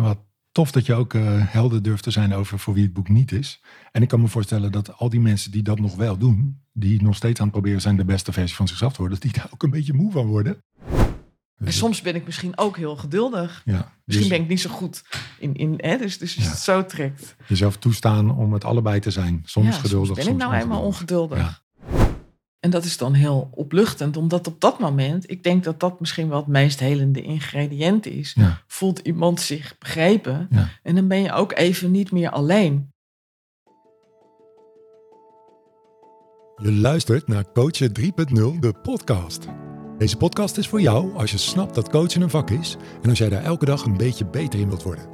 wat tof dat je ook uh, helder durft te zijn over voor wie het boek niet is. En ik kan me voorstellen dat al die mensen die dat nog wel doen, die nog steeds aan het proberen zijn de beste versie van zichzelf te worden, dat die daar ook een beetje moe van worden. En soms ben ik misschien ook heel geduldig. Ja, misschien ben ik niet zo goed in, in hè, dus, dus ja. het zo trekt. Jezelf toestaan om het allebei te zijn. Soms ja, geduldig, soms ben ik nou helemaal ongeduldig. En dat is dan heel opluchtend, omdat op dat moment, ik denk dat dat misschien wel het meest helende ingrediënt is. Voelt iemand zich begrepen en dan ben je ook even niet meer alleen. Je luistert naar Coachen 3.0, de podcast. Deze podcast is voor jou als je snapt dat coachen een vak is en als jij daar elke dag een beetje beter in wilt worden.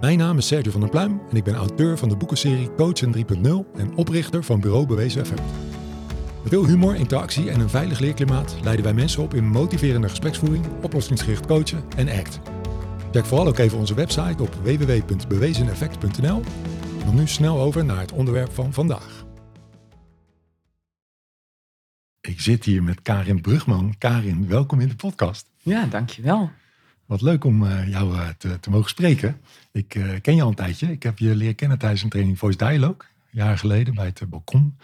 Mijn naam is Sergio van der Pluim en ik ben auteur van de boekenserie Coachen 3.0 en oprichter van Bureau Bewezen Effect. Met veel humor, interactie en een veilig leerklimaat leiden wij mensen op in motiverende gespreksvoering, oplossingsgericht coachen en ACT. Check vooral ook even onze website op www.bewezeneffect.nl. Dan nu snel over naar het onderwerp van vandaag. Ik zit hier met Karin Brugman. Karin, welkom in de podcast. Ja, dankjewel. Wat leuk om uh, jou uh, te, te, mogen spreken. Ik uh, ken je al een tijdje. Ik heb je leren kennen tijdens een training Voice Dialogue, jaren geleden bij het balkon.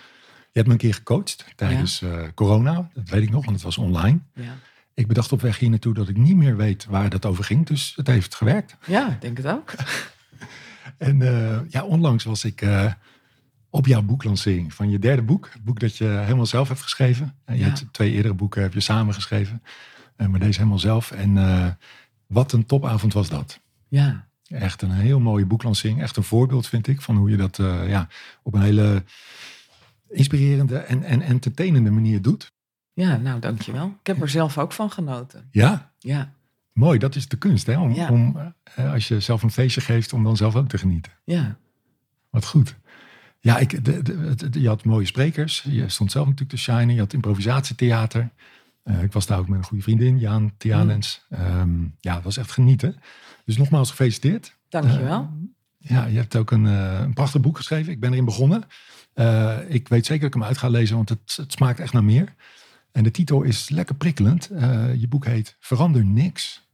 Je hebt me een keer gecoacht tijdens ja. corona, dat weet ik nog, want het was online. Ja. Ik bedacht op weg hier naartoe dat ik niet meer weet waar dat over ging, dus het heeft gewerkt. Ja, ik denk het ook. en ja, onlangs was ik op jouw boeklancering van je derde boek. Het boek dat je helemaal zelf hebt geschreven. Je ja. hebt twee eerdere boeken heb je samen geschreven. Maar deze helemaal zelf. En wat een topavond was dat. Ja. Echt een heel mooie boeklancering. Echt een voorbeeld vind ik van hoe je dat ja, op een hele inspirerende en, en entertainende manier doet. Ja, nou dankjewel. Ik heb er zelf ook van genoten. Ja? Ja. Mooi, dat is de kunst hè. Om, ja. om uh, als je zelf een feestje geeft, om dan zelf ook te genieten. Ja. Wat goed. Ja, ik, de, de, de, je had mooie sprekers. Je stond zelf natuurlijk te shinen. Je had improvisatietheater. Uh, ik was daar ook met een goede vriendin, Jaan Tianens. Mm. Um, ja, het was echt genieten. Dus nogmaals gefeliciteerd. Dankjewel. Uh, ja, je hebt ook een, uh, een prachtig boek geschreven. Ik ben erin begonnen. ik weet zeker dat ik hem uit ga lezen, want het, het smaakt echt naar meer. En de titel is lekker prikkelend. je boek heet Verander Niks.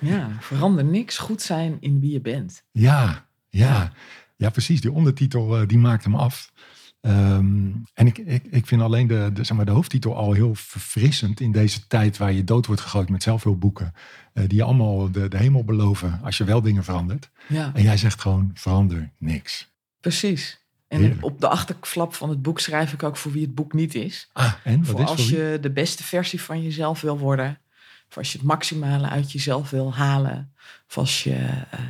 Ja, verander niks. Goed zijn in wie je bent. Ja, ja. Ja, precies. Die ondertitel die maakte me af. Um, en ik, ik, ik vind alleen de, de, zeg maar, de hoofdtitel al heel verfrissend in deze tijd waar je dood wordt gegooid met zelfhulpboeken. Uh, die allemaal de, de hemel beloven als je wel dingen verandert. Ja. En jij zegt gewoon verander niks. Precies. En Heerlijk. op de achterflap van het boek schrijf ik ook voor wie het boek niet is. Ah, en? Wat voor is als voor je de beste versie van jezelf wil worden. Of als je het maximale uit jezelf wil halen. Of als je... Uh,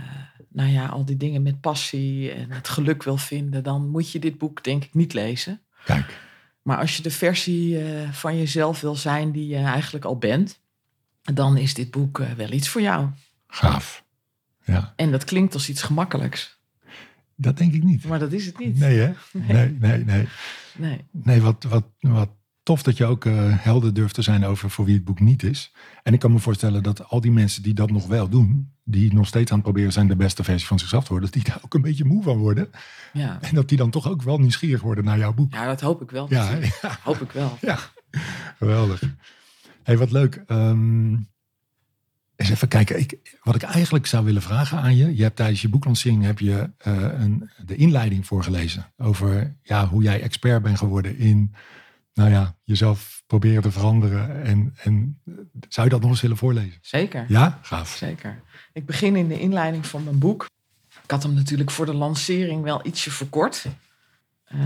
nou ja, al die dingen met passie en het geluk wil vinden, dan moet je dit boek denk ik niet lezen. Kijk. Maar als je de versie uh, van jezelf wil zijn die je eigenlijk al bent, dan is dit boek uh, wel iets voor jou. Gaaf. Ja. En dat klinkt als iets gemakkelijks. Dat denk ik niet. Maar dat is het niet. Nee, hè? Nee, nee, nee. Nee, nee wat, wat, wat tof dat je ook uh, helder durft te zijn over voor wie het boek niet is. En ik kan me voorstellen dat al die mensen die dat nog wel doen, die nog steeds aan het proberen zijn de beste versie van zichzelf te worden, dat die daar ook een beetje moe van worden. Ja. En dat die dan toch ook wel nieuwsgierig worden naar jouw boek. Ja, dat hoop ik wel. Ja, ja. hoop ik wel. Ja, geweldig. hey, wat leuk. Um, eens even kijken. Ik, wat ik eigenlijk zou willen vragen aan je. Je hebt tijdens je boeklancering heb je uh, een, de inleiding voorgelezen over ja, hoe jij expert bent geworden in nou ja, jezelf proberen te veranderen. En, en zou je dat nog eens willen voorlezen? Zeker. Ja, gaaf. Zeker. Ik begin in de inleiding van mijn boek. Ik had hem natuurlijk voor de lancering wel ietsje verkort. Uh,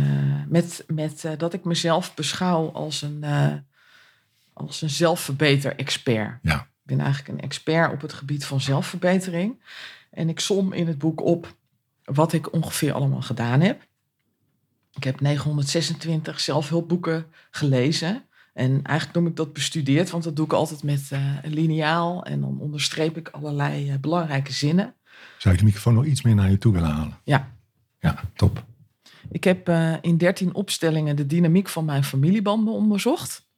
met met uh, dat ik mezelf beschouw als een, uh, als een zelfverbeter-expert. Ja. Ik ben eigenlijk een expert op het gebied van zelfverbetering. En ik som in het boek op wat ik ongeveer allemaal gedaan heb. Ik heb 926 zelfhulpboeken gelezen. En eigenlijk noem ik dat bestudeerd, want dat doe ik altijd met uh, een liniaal. En dan onderstreep ik allerlei uh, belangrijke zinnen. Zou je de microfoon nog iets meer naar je toe willen halen? Ja. Ja, top. Ik heb uh, in 13 opstellingen de dynamiek van mijn familiebanden onderzocht.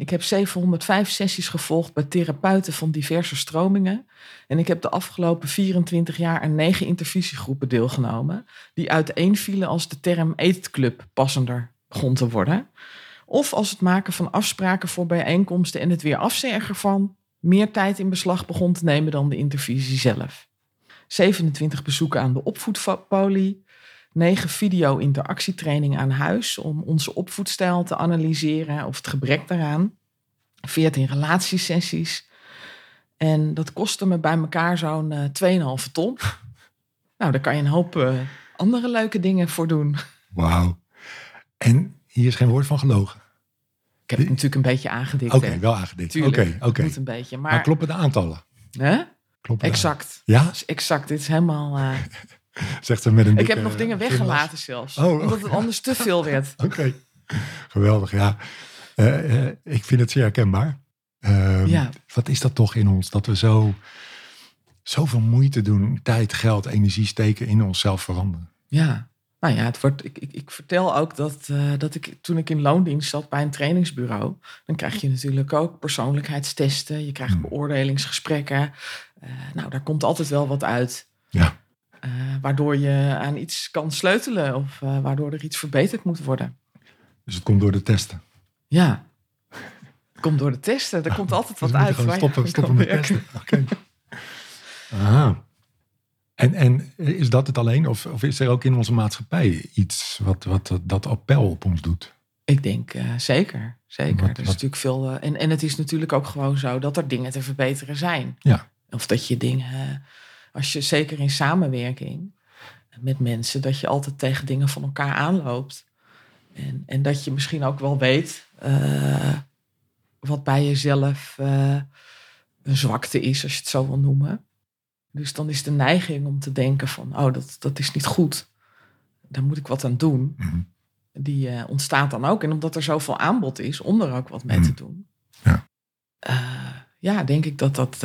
Ik heb 705 sessies gevolgd bij therapeuten van diverse stromingen. En ik heb de afgelopen 24 jaar aan negen intervisiegroepen deelgenomen. Die uiteenvielen als de term eetclub passender begon te worden. Of als het maken van afspraken voor bijeenkomsten en het weer afzeggen ervan meer tijd in beslag begon te nemen dan de intervisie zelf. 27 bezoeken aan de opvoedpolie. 9 video-interactietrainingen aan huis om onze opvoedstijl te analyseren of het gebrek daaraan. 14 relatiesessies. En dat kostte me bij elkaar zo'n uh, 2,5 ton. nou, daar kan je een hoop uh, andere leuke dingen voor doen. Wauw. En hier is geen woord van gelogen. Ik heb het natuurlijk een beetje aangedikt. Oké, wel aangedikt. Oké, oké. Moet een beetje. Maar, maar kloppen de aantallen? Hè? Kloppen exact. Ja? Exact. Dit is helemaal. Uh... Zegt ze met een. Ik heb nog dingen weggelaten zelfs. Oh, omdat het anders te veel werd. Oké. Geweldig, ja. Uh, uh, ik vind het zeer herkenbaar. Uh, ja. Wat is dat toch in ons? Dat we zo zoveel moeite doen, tijd, geld, energie steken in onszelf veranderen. Ja, nou ja, het wordt, ik, ik, ik vertel ook dat, uh, dat ik toen ik in loondienst zat bij een trainingsbureau, dan krijg je natuurlijk ook persoonlijkheidstesten, je krijgt hmm. beoordelingsgesprekken. Uh, nou, daar komt altijd wel wat uit. Ja. Uh, waardoor je aan iets kan sleutelen of waardoor er iets verbeterd moet worden. Dus het komt door de testen? Ja, het komt door de testen. Er komt altijd wat uit. Stoppen, stoppen met testen. Oké. Aha. En, en is dat het alleen? Of, of is er ook in onze maatschappij iets wat, wat dat appel op ons doet? Ik denk uh, zeker. Zeker. Wat, er is natuurlijk veel. Uh, en, en het is natuurlijk ook gewoon zo dat er dingen te verbeteren zijn. Ja. Of dat je dingen, als je zeker in samenwerking met mensen, dat je altijd tegen dingen van elkaar aanloopt. En, en dat je misschien ook wel weet uh, wat bij jezelf een zwakte is, als je het zo wil noemen. Dus dan is de neiging om te denken van, oh, dat, dat is niet goed. Daar moet ik wat aan doen. Mhm. Die uh, ontstaat dan ook. En omdat er zoveel aanbod is om er ook wat mee te Mhm. doen. Ja. Ja, denk ik dat dat,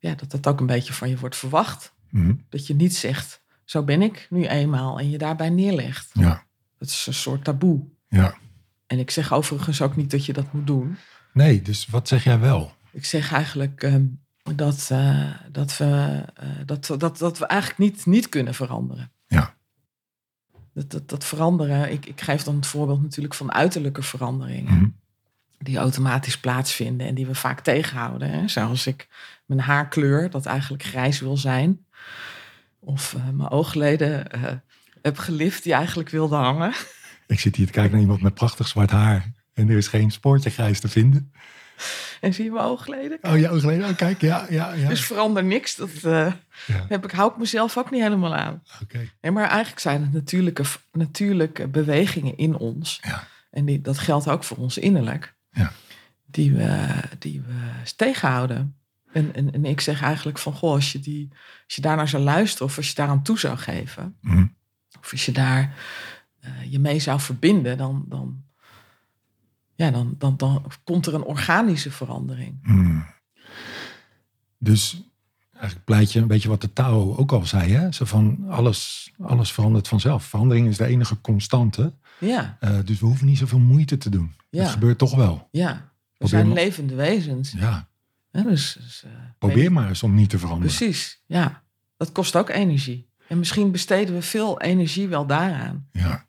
ja, dat dat ook een beetje van je wordt verwacht. Mhm. Dat je niet zegt, zo ben ik nu eenmaal. En je daarbij neerlegt. Ja. Dat is een soort taboe. Ja. En ik zeg overigens ook niet dat je dat moet doen. Nee, dus wat zeg jij wel? Ik zeg eigenlijk ehm, dat, uh, dat, we, uh, dat, dat, dat we eigenlijk niet, niet kunnen veranderen. Ja. Dat, dat, dat veranderen, ik, ik geef dan het voorbeeld natuurlijk van uiterlijke veranderingen. Mhm. Die automatisch plaatsvinden en die we vaak tegenhouden. Hè? Zoals ik mijn haarkleur, dat eigenlijk grijs wil zijn. Of uh, mijn oogleden heb gelift die eigenlijk wilde hangen. Ik zit hier te kijken naar iemand met prachtig zwart haar. En er is geen spoortje grijs te vinden. En zie je mijn oogleden? Oh, je oogleden. Oh, kijk, ja, ja, ja. Dus verander niks. Dat uh, ja. heb ik, hou ik mezelf ook niet helemaal aan. Okay. Nee, maar eigenlijk zijn het natuurlijke, natuurlijke bewegingen in ons. Ja. En die, dat geldt ook voor ons innerlijk. Ja. Die, we, die we tegenhouden. En, en, en ik zeg eigenlijk van, goh, als je, die, als je daarnaar zou luisteren... of als je daaraan toe zou geven... Mm. of als je daar uh, je mee zou verbinden... dan, dan, ja, dan, dan, dan komt er een organische verandering. Mm. Dus eigenlijk pleit je een beetje wat de Tao ook al zei. Hè? Zo van alles, alles verandert vanzelf. Verandering is de enige constante. Ja. Uh, dus we hoeven niet zoveel moeite te doen. Ja. Het gebeurt toch wel. Ja, we Probeer zijn maar- levende wezens. Ja, Ja, dus, dus, uh, probeer weet- maar eens om niet te veranderen. Precies, ja. Dat kost ook energie. En misschien besteden we veel energie wel daaraan. Ja.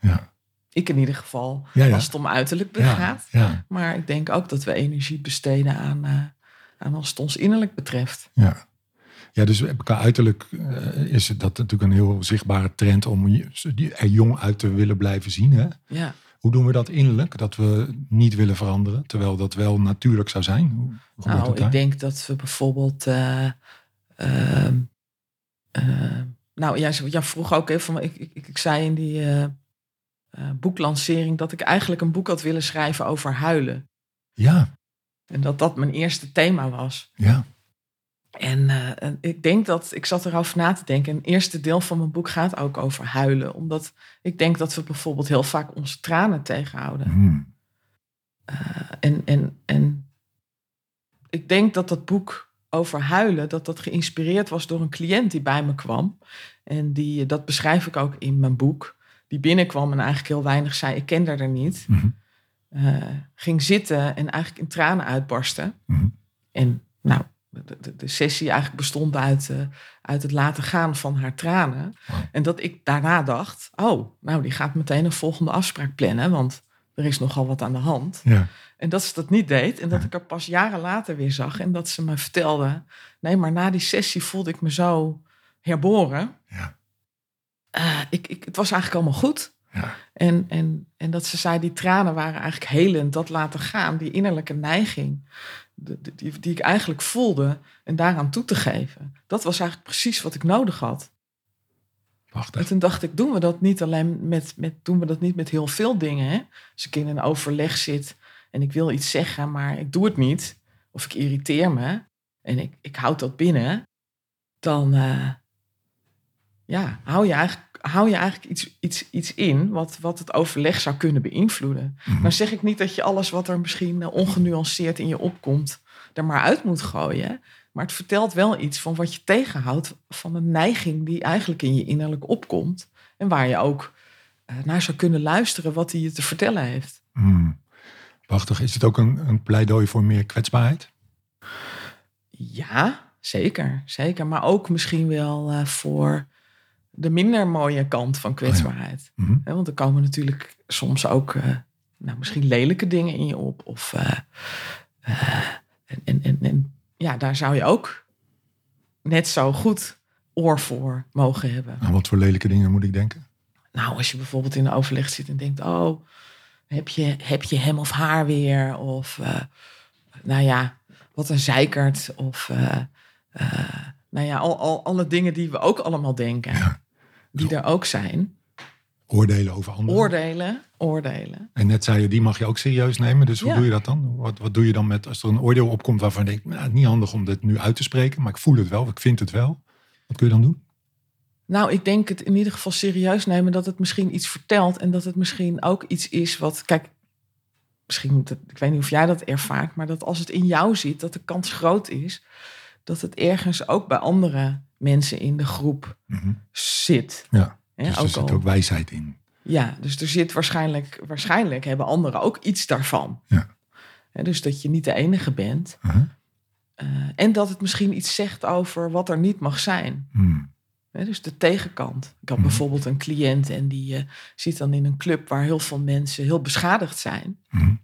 Ja. Ik in ieder geval, Ja, ja. als het om uiterlijk gaat. Ja. Maar ik denk ook dat we energie besteden aan, eh, aan als het ons innerlijk betreft. Ja. Ja, dus qua uiterlijk eh, is dat natuurlijk een heel zichtbare trend om er jong uit te willen blijven zien. Hè? Ja, Hoe doen we dat innerlijk? Dat we niet willen veranderen, terwijl dat wel natuurlijk zou zijn. Hoe hoe gebeurt nou, ik denk dat we bijvoorbeeld. ehm, eh, nou, jij, jij vroeg ook even. Ik, ik, ik zei in die eh, boeklancering dat ik eigenlijk een boek had willen schrijven over huilen. Ja, En dat dat mijn eerste thema was. ja, En, eh, en ik denk dat, ik zat erover na te denken. En het eerste deel van mijn boek gaat ook over huilen. Omdat ik denk dat we bijvoorbeeld heel vaak onze tranen tegenhouden. Hmm. Eh, en, en, en ik denk dat dat boek over huilen, dat dat geïnspireerd was door een cliënt die bij me kwam. En die, dat beschrijf ik ook in mijn boek. Die binnenkwam en eigenlijk heel weinig zei, ik ken haar er niet. Mhm. Eh, ging zitten en eigenlijk in tranen uitbarsten. Mhm. En nou, de, de, de sessie eigenlijk bestond uit, eh, uit het laten gaan van haar tranen. En dat ik daarna dacht, oh, nou, die gaat meteen een volgende afspraak plannen. Want er is nogal wat aan de hand. Ja. En dat ze dat niet deed. En dat ik haar pas jaren later weer zag. En dat ze me vertelde. Nee, maar na die sessie voelde ik me zo herboren. Ja. Uh, ik, ik, het was eigenlijk allemaal goed. Ja. En, en, en dat ze zei, die tranen waren eigenlijk helend. Dat laten gaan, die innerlijke neiging. Die, die, ik eigenlijk voelde. En daaraan toe te geven. Dat was eigenlijk precies wat ik nodig had. Wacht en toen dacht ik, doen we dat niet alleen met, met, doen we dat niet met heel veel dingen? Hè? Als ik in een overleg zit en ik wil iets zeggen, maar ik doe het niet. Of ik irriteer me en ik, ik houd dat binnen. Dan uh, ja, hou je eigenlijk, hou je eigenlijk iets, iets, iets in wat, wat het overleg zou kunnen beïnvloeden. Mm. Nou zeg ik niet dat je alles wat er misschien uh, ongenuanceerd in je opkomt, er maar uit moet gooien. Maar het vertelt wel iets van wat je tegenhoudt van een neiging die eigenlijk in je innerlijk opkomt. En waar je ook uh, naar zou kunnen luisteren wat hij je te vertellen heeft. Prachtig. Is het ook een, een pleidooi voor meer kwetsbaarheid? Ja, zeker. Zeker. Maar ook misschien wel uh, voor de minder mooie kant van kwetsbaarheid. Oh ja. mm -hmm. Want er komen natuurlijk soms ook uh, nou, misschien lelijke dingen in je op. Of, uh, en, en, en ja, daar zou je ook net zo goed oor voor mogen hebben. Aan wat voor lelijke dingen moet ik denken? Nou, als je bijvoorbeeld in een overleg zit en denkt: Oh, heb je, heb je hem of haar weer? Of nou ja, wat een zeikert. Of nou ja, al, al, alle dingen die we ook allemaal denken, ja. Die er ook zijn. Oordelen over anderen. Oordelen, oordelen. En net zei je, die mag je ook serieus nemen. Dus hoe Ja. doe je dat dan? Wat, wat doe je dan met als er een oordeel opkomt waarvan je denkt, nou, niet handig om dit nu uit te spreken, maar ik voel het wel, ik vind het wel. Wat kun je dan doen? Nou, ik denk het in ieder geval serieus nemen dat het misschien iets vertelt en dat het misschien ook iets is wat, kijk, misschien, ik weet niet of jij dat ervaart, maar dat als het in jou zit, dat de kans groot is dat het ergens ook bij andere mensen in de groep Mhm. zit. Ja, dus er zit al- ook wijsheid in. Ja, dus er zit waarschijnlijk, waarschijnlijk hebben anderen ook iets daarvan. Ja. Hè, dus dat je niet de enige bent. Uh-huh. Eh, en dat het misschien iets zegt over wat er niet mag zijn. Hmm. Hè, dus de tegenkant. Ik had Mhm. bijvoorbeeld een cliënt en die eh, zit dan in een club waar heel veel mensen heel beschadigd zijn. Mhm.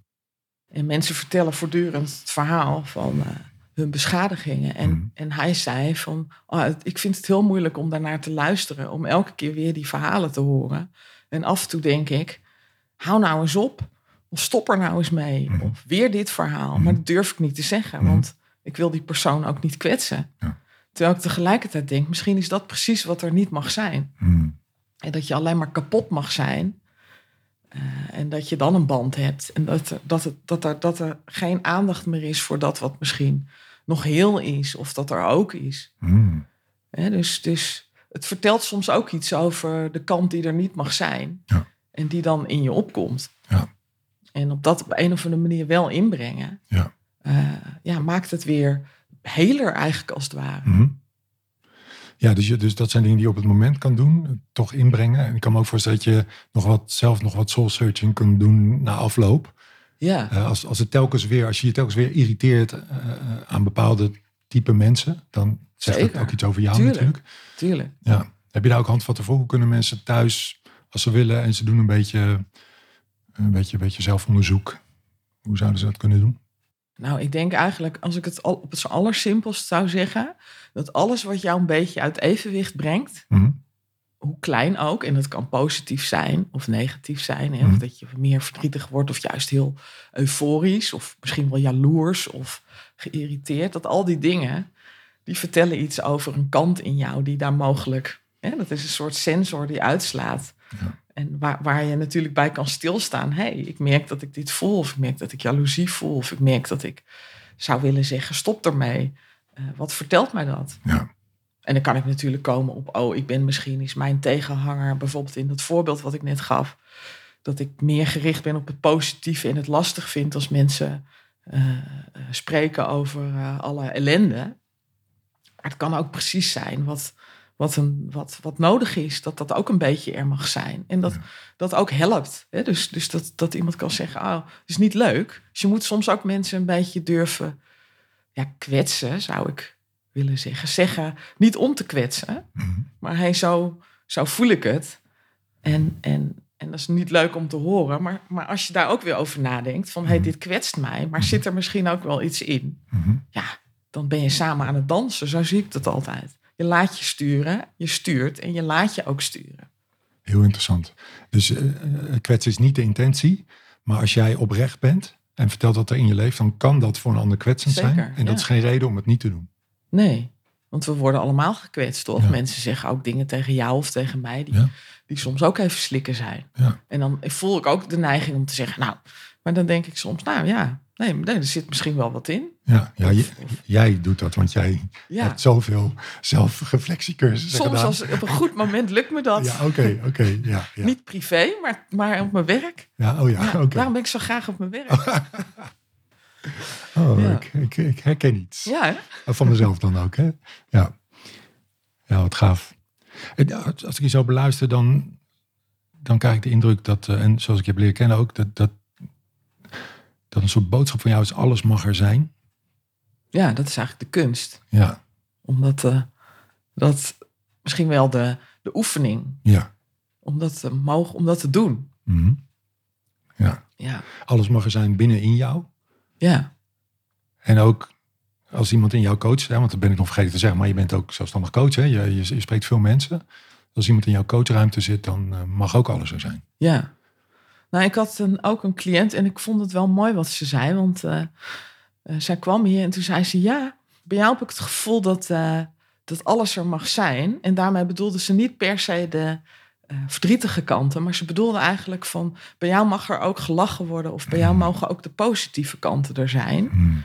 En mensen vertellen voortdurend het verhaal van eh, hun beschadigingen. En, Mhm. en hij zei van, "Ah, het- ik vind het heel moeilijk om daarnaar te luisteren. Om elke keer weer die verhalen te horen. En af en toe denk ik, hou nou eens op. Of stop er nou eens mee. Mhm. Of weer dit verhaal. Mhm. Maar dat durf ik niet te zeggen. Want ik wil die persoon ook niet kwetsen. Ja. Terwijl ik tegelijkertijd denk, misschien is dat precies wat er niet mag zijn. En dat je alleen maar kapot mag zijn. Eh, en dat je dan een band hebt. En dat, dat, het, dat, er, dat er geen aandacht meer is voor dat wat misschien nog heel is. Of dat er ook is. Hmm. Dus, dus het vertelt soms ook iets over de kant die er niet mag zijn. Ja. En die dan in je opkomt. Ja. En op dat op een of andere manier wel inbrengen. Ja. eh, ja, maakt het weer heler eigenlijk als het ware. Mhm. Ja, dus, je, dus dat zijn dingen die je op het moment kan doen, toch inbrengen. En ik kan me ook voorstellen dat je nog wat, zelf nog wat soul searching kunt doen na afloop. Ja, Eh, als, als, het telkens weer, als je je telkens weer irriteert eh, eh, aan bepaalde type mensen, dan zegt dat ook iets over jou Tuurlijk. natuurlijk. tuurlijk. Ja. Heb je daar ook handvatten voor? Hoe kunnen mensen thuis, als ze willen en ze doen een beetje, een beetje, een beetje zelfonderzoek, hoe zouden ze dat kunnen doen? Nou, ik denk eigenlijk, als ik het al op het allersimpelst zou zeggen, dat alles wat jou een beetje uit evenwicht brengt, Mhm. Hoe klein ook, en dat kan positief zijn of negatief zijn, hè, Mhm. of dat je meer verdrietig wordt of juist heel euforisch of misschien wel jaloers of geïrriteerd, dat al die dingen, die vertellen iets over een kant in jou die daar mogelijk, hè, dat is een soort sensor die uitslaat. Ja. En waar, waar je natuurlijk bij kan stilstaan. Hé, hey, ik merk dat ik dit voel. Of ik merk dat ik jaloezie voel. Of ik merk dat ik zou willen zeggen, stop ermee. Eh, wat vertelt mij dat? Ja. En dan kan ik natuurlijk komen op, oh, ik ben misschien is mijn tegenhanger, bijvoorbeeld in dat voorbeeld wat ik net gaf, dat ik meer gericht ben op het positieve en het lastig vind als mensen eh, eh, spreken over eh, alle ellende. Maar het kan ook precies zijn wat, wat, een, wat, wat nodig is, dat dat ook een beetje er mag zijn. En dat Ja. dat ook helpt. Hè? Dus, dus dat, dat iemand kan zeggen, oh, het is niet leuk. Dus je moet soms ook mensen een beetje durven ja, kwetsen, zou ik willen zeggen. Zeggen, niet om te kwetsen, Mhm. maar hey, zo, zo voel ik het. En, en En dat is niet leuk om te horen. Maar, maar als je daar ook weer over nadenkt. Van, hé, hey, Mhm. dit kwetst mij. Maar zit er misschien ook wel iets in? Mhm. Ja, dan ben je samen aan het dansen. Zo zie ik dat altijd. Je laat je sturen, je stuurt en je laat je ook sturen. Heel interessant. Dus eh, eh, kwetsen is niet de intentie. Maar als jij oprecht bent en vertelt wat er in je leeft, dan kan dat voor een ander kwetsend zijn. En dat ja. is geen reden om het niet te doen. Nee, want we worden allemaal gekwetst, toch? Ja. Mensen zeggen ook dingen tegen jou of tegen mij die, Ja. die soms ook even slikken zijn. Ja. En dan voel ik ook de neiging om te zeggen, nou, maar dan denk ik soms, nou ja, nee, nee er zit misschien wel wat in. Ja, ja Of- je- of- jij doet dat, want jij hebt zoveel zelfreflectiecursussen Soms gedaan. als, op een goed moment lukt me dat. Ja, oké, oké. ja, ja. Niet privé, maar, maar op mijn werk. ja, oh ja, oké. Daarom ben ik zo graag op mijn werk. Oh, Ja. ik, ik, ik herken iets. Ja, hè? Van mezelf dan ook, hè? Ja. Ja, wat gaaf. Als ik je zo beluister, dan, dan krijg ik de indruk dat, eh, en zoals ik je heb leren kennen ook, dat, dat, dat een soort boodschap van jou is, alles mag er zijn. ja, dat is eigenlijk de kunst. Ja, Omdat eh, dat misschien wel de, de oefening, ja. om dat, te mogen, om dat te doen. Mhm. Ja, Ja, alles mag er zijn binnen in jou. Ja, En ook als iemand in jou coacht, hè, want dat ben ik nog vergeten te zeggen, maar je bent ook zelfstandig coach, hè? Je, je, je spreekt veel mensen. Als iemand in jouw coachruimte zit, dan eh, mag ook alles er zijn. ja. Nou, ik had een, ook een cliënt en ik vond het wel mooi wat ze zei. Want eh, eh, zij kwam hier en toen zei ze... Ja, bij jou heb ik het gevoel dat, dat alles er mag zijn. En daarmee bedoelde ze niet per se de eh, verdrietige kanten. Maar ze bedoelde eigenlijk van... Bij jou mag er ook gelachen worden. Of bij jou mogen ook de positieve kanten er zijn. Mhm.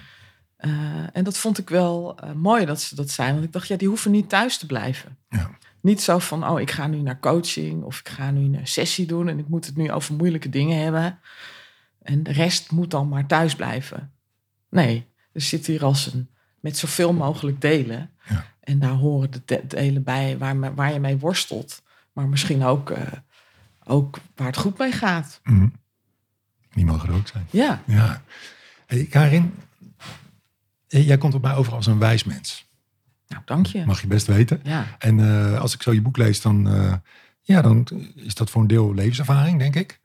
Eh, en dat vond ik wel eh, mooi dat ze dat zei. Want ik dacht, ja, die hoeven niet thuis te blijven. Ja. Niet zo van, oh, ik ga nu naar coaching of ik ga nu een sessie doen en ik moet het nu over moeilijke dingen hebben. En de rest moet dan maar thuis blijven. Nee, er zit hier als een met zoveel mogelijk delen. Ja. En daar horen de de- delen bij waar, waar je mee worstelt. Maar misschien ook, eh, ook waar het goed mee gaat. Mhm. Die mogen er ook zijn. Ja, Ja. Hey, Karin, eh, jij komt op mij over als een wijs mens. nou dank je. Mag je best weten. Ja, En eh, als ik zo je boek lees, dan, ja, dan is dat voor een deel levenservaring, denk ik.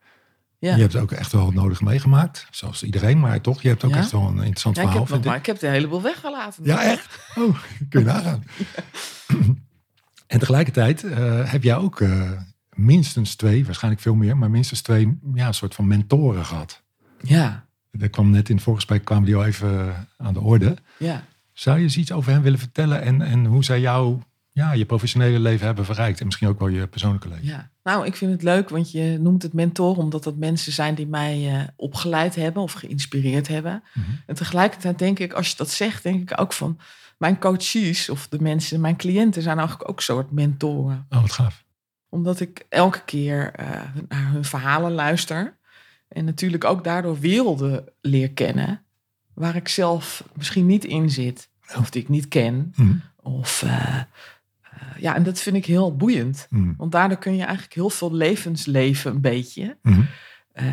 ja. Je hebt ook echt wel het nodige meegemaakt. Zoals iedereen, maar toch, je hebt ook Ja. echt wel een interessant Ja, ik, verhaal, heb nog vind maar, ik. ik heb de heleboel weggelaten. Ja, echt? Oh, kun je nagaan. En tegelijkertijd eh, heb jij ook eh, minstens twee, waarschijnlijk veel meer, maar minstens twee, ja, een soort van mentoren gehad. Ja, Er kwam net in het voorgesprek, kwamen die al even aan de orde. ja. Zou je eens iets over hen willen vertellen en, en hoe zij jou, ja, je professionele leven hebben verrijkt en misschien ook wel je persoonlijke leven? Ja, nou, ik vind het leuk, want je noemt het mentor, omdat dat mensen zijn die mij eh, opgeleid hebben of geïnspireerd hebben. Mhm. En tegelijkertijd denk ik, als je dat zegt, denk ik ook van mijn coaches of de mensen, mijn cliënten zijn eigenlijk ook soort mentoren. Oh, wat gaaf. Omdat ik elke keer eh, naar hun verhalen luister en natuurlijk ook daardoor werelden leer kennen waar ik zelf misschien niet in zit of die ik niet ken. Mhm. Of eh, eh, ja, en dat vind ik heel boeiend. Mhm. Want daardoor kun je eigenlijk heel veel levens leven, een beetje. Eh,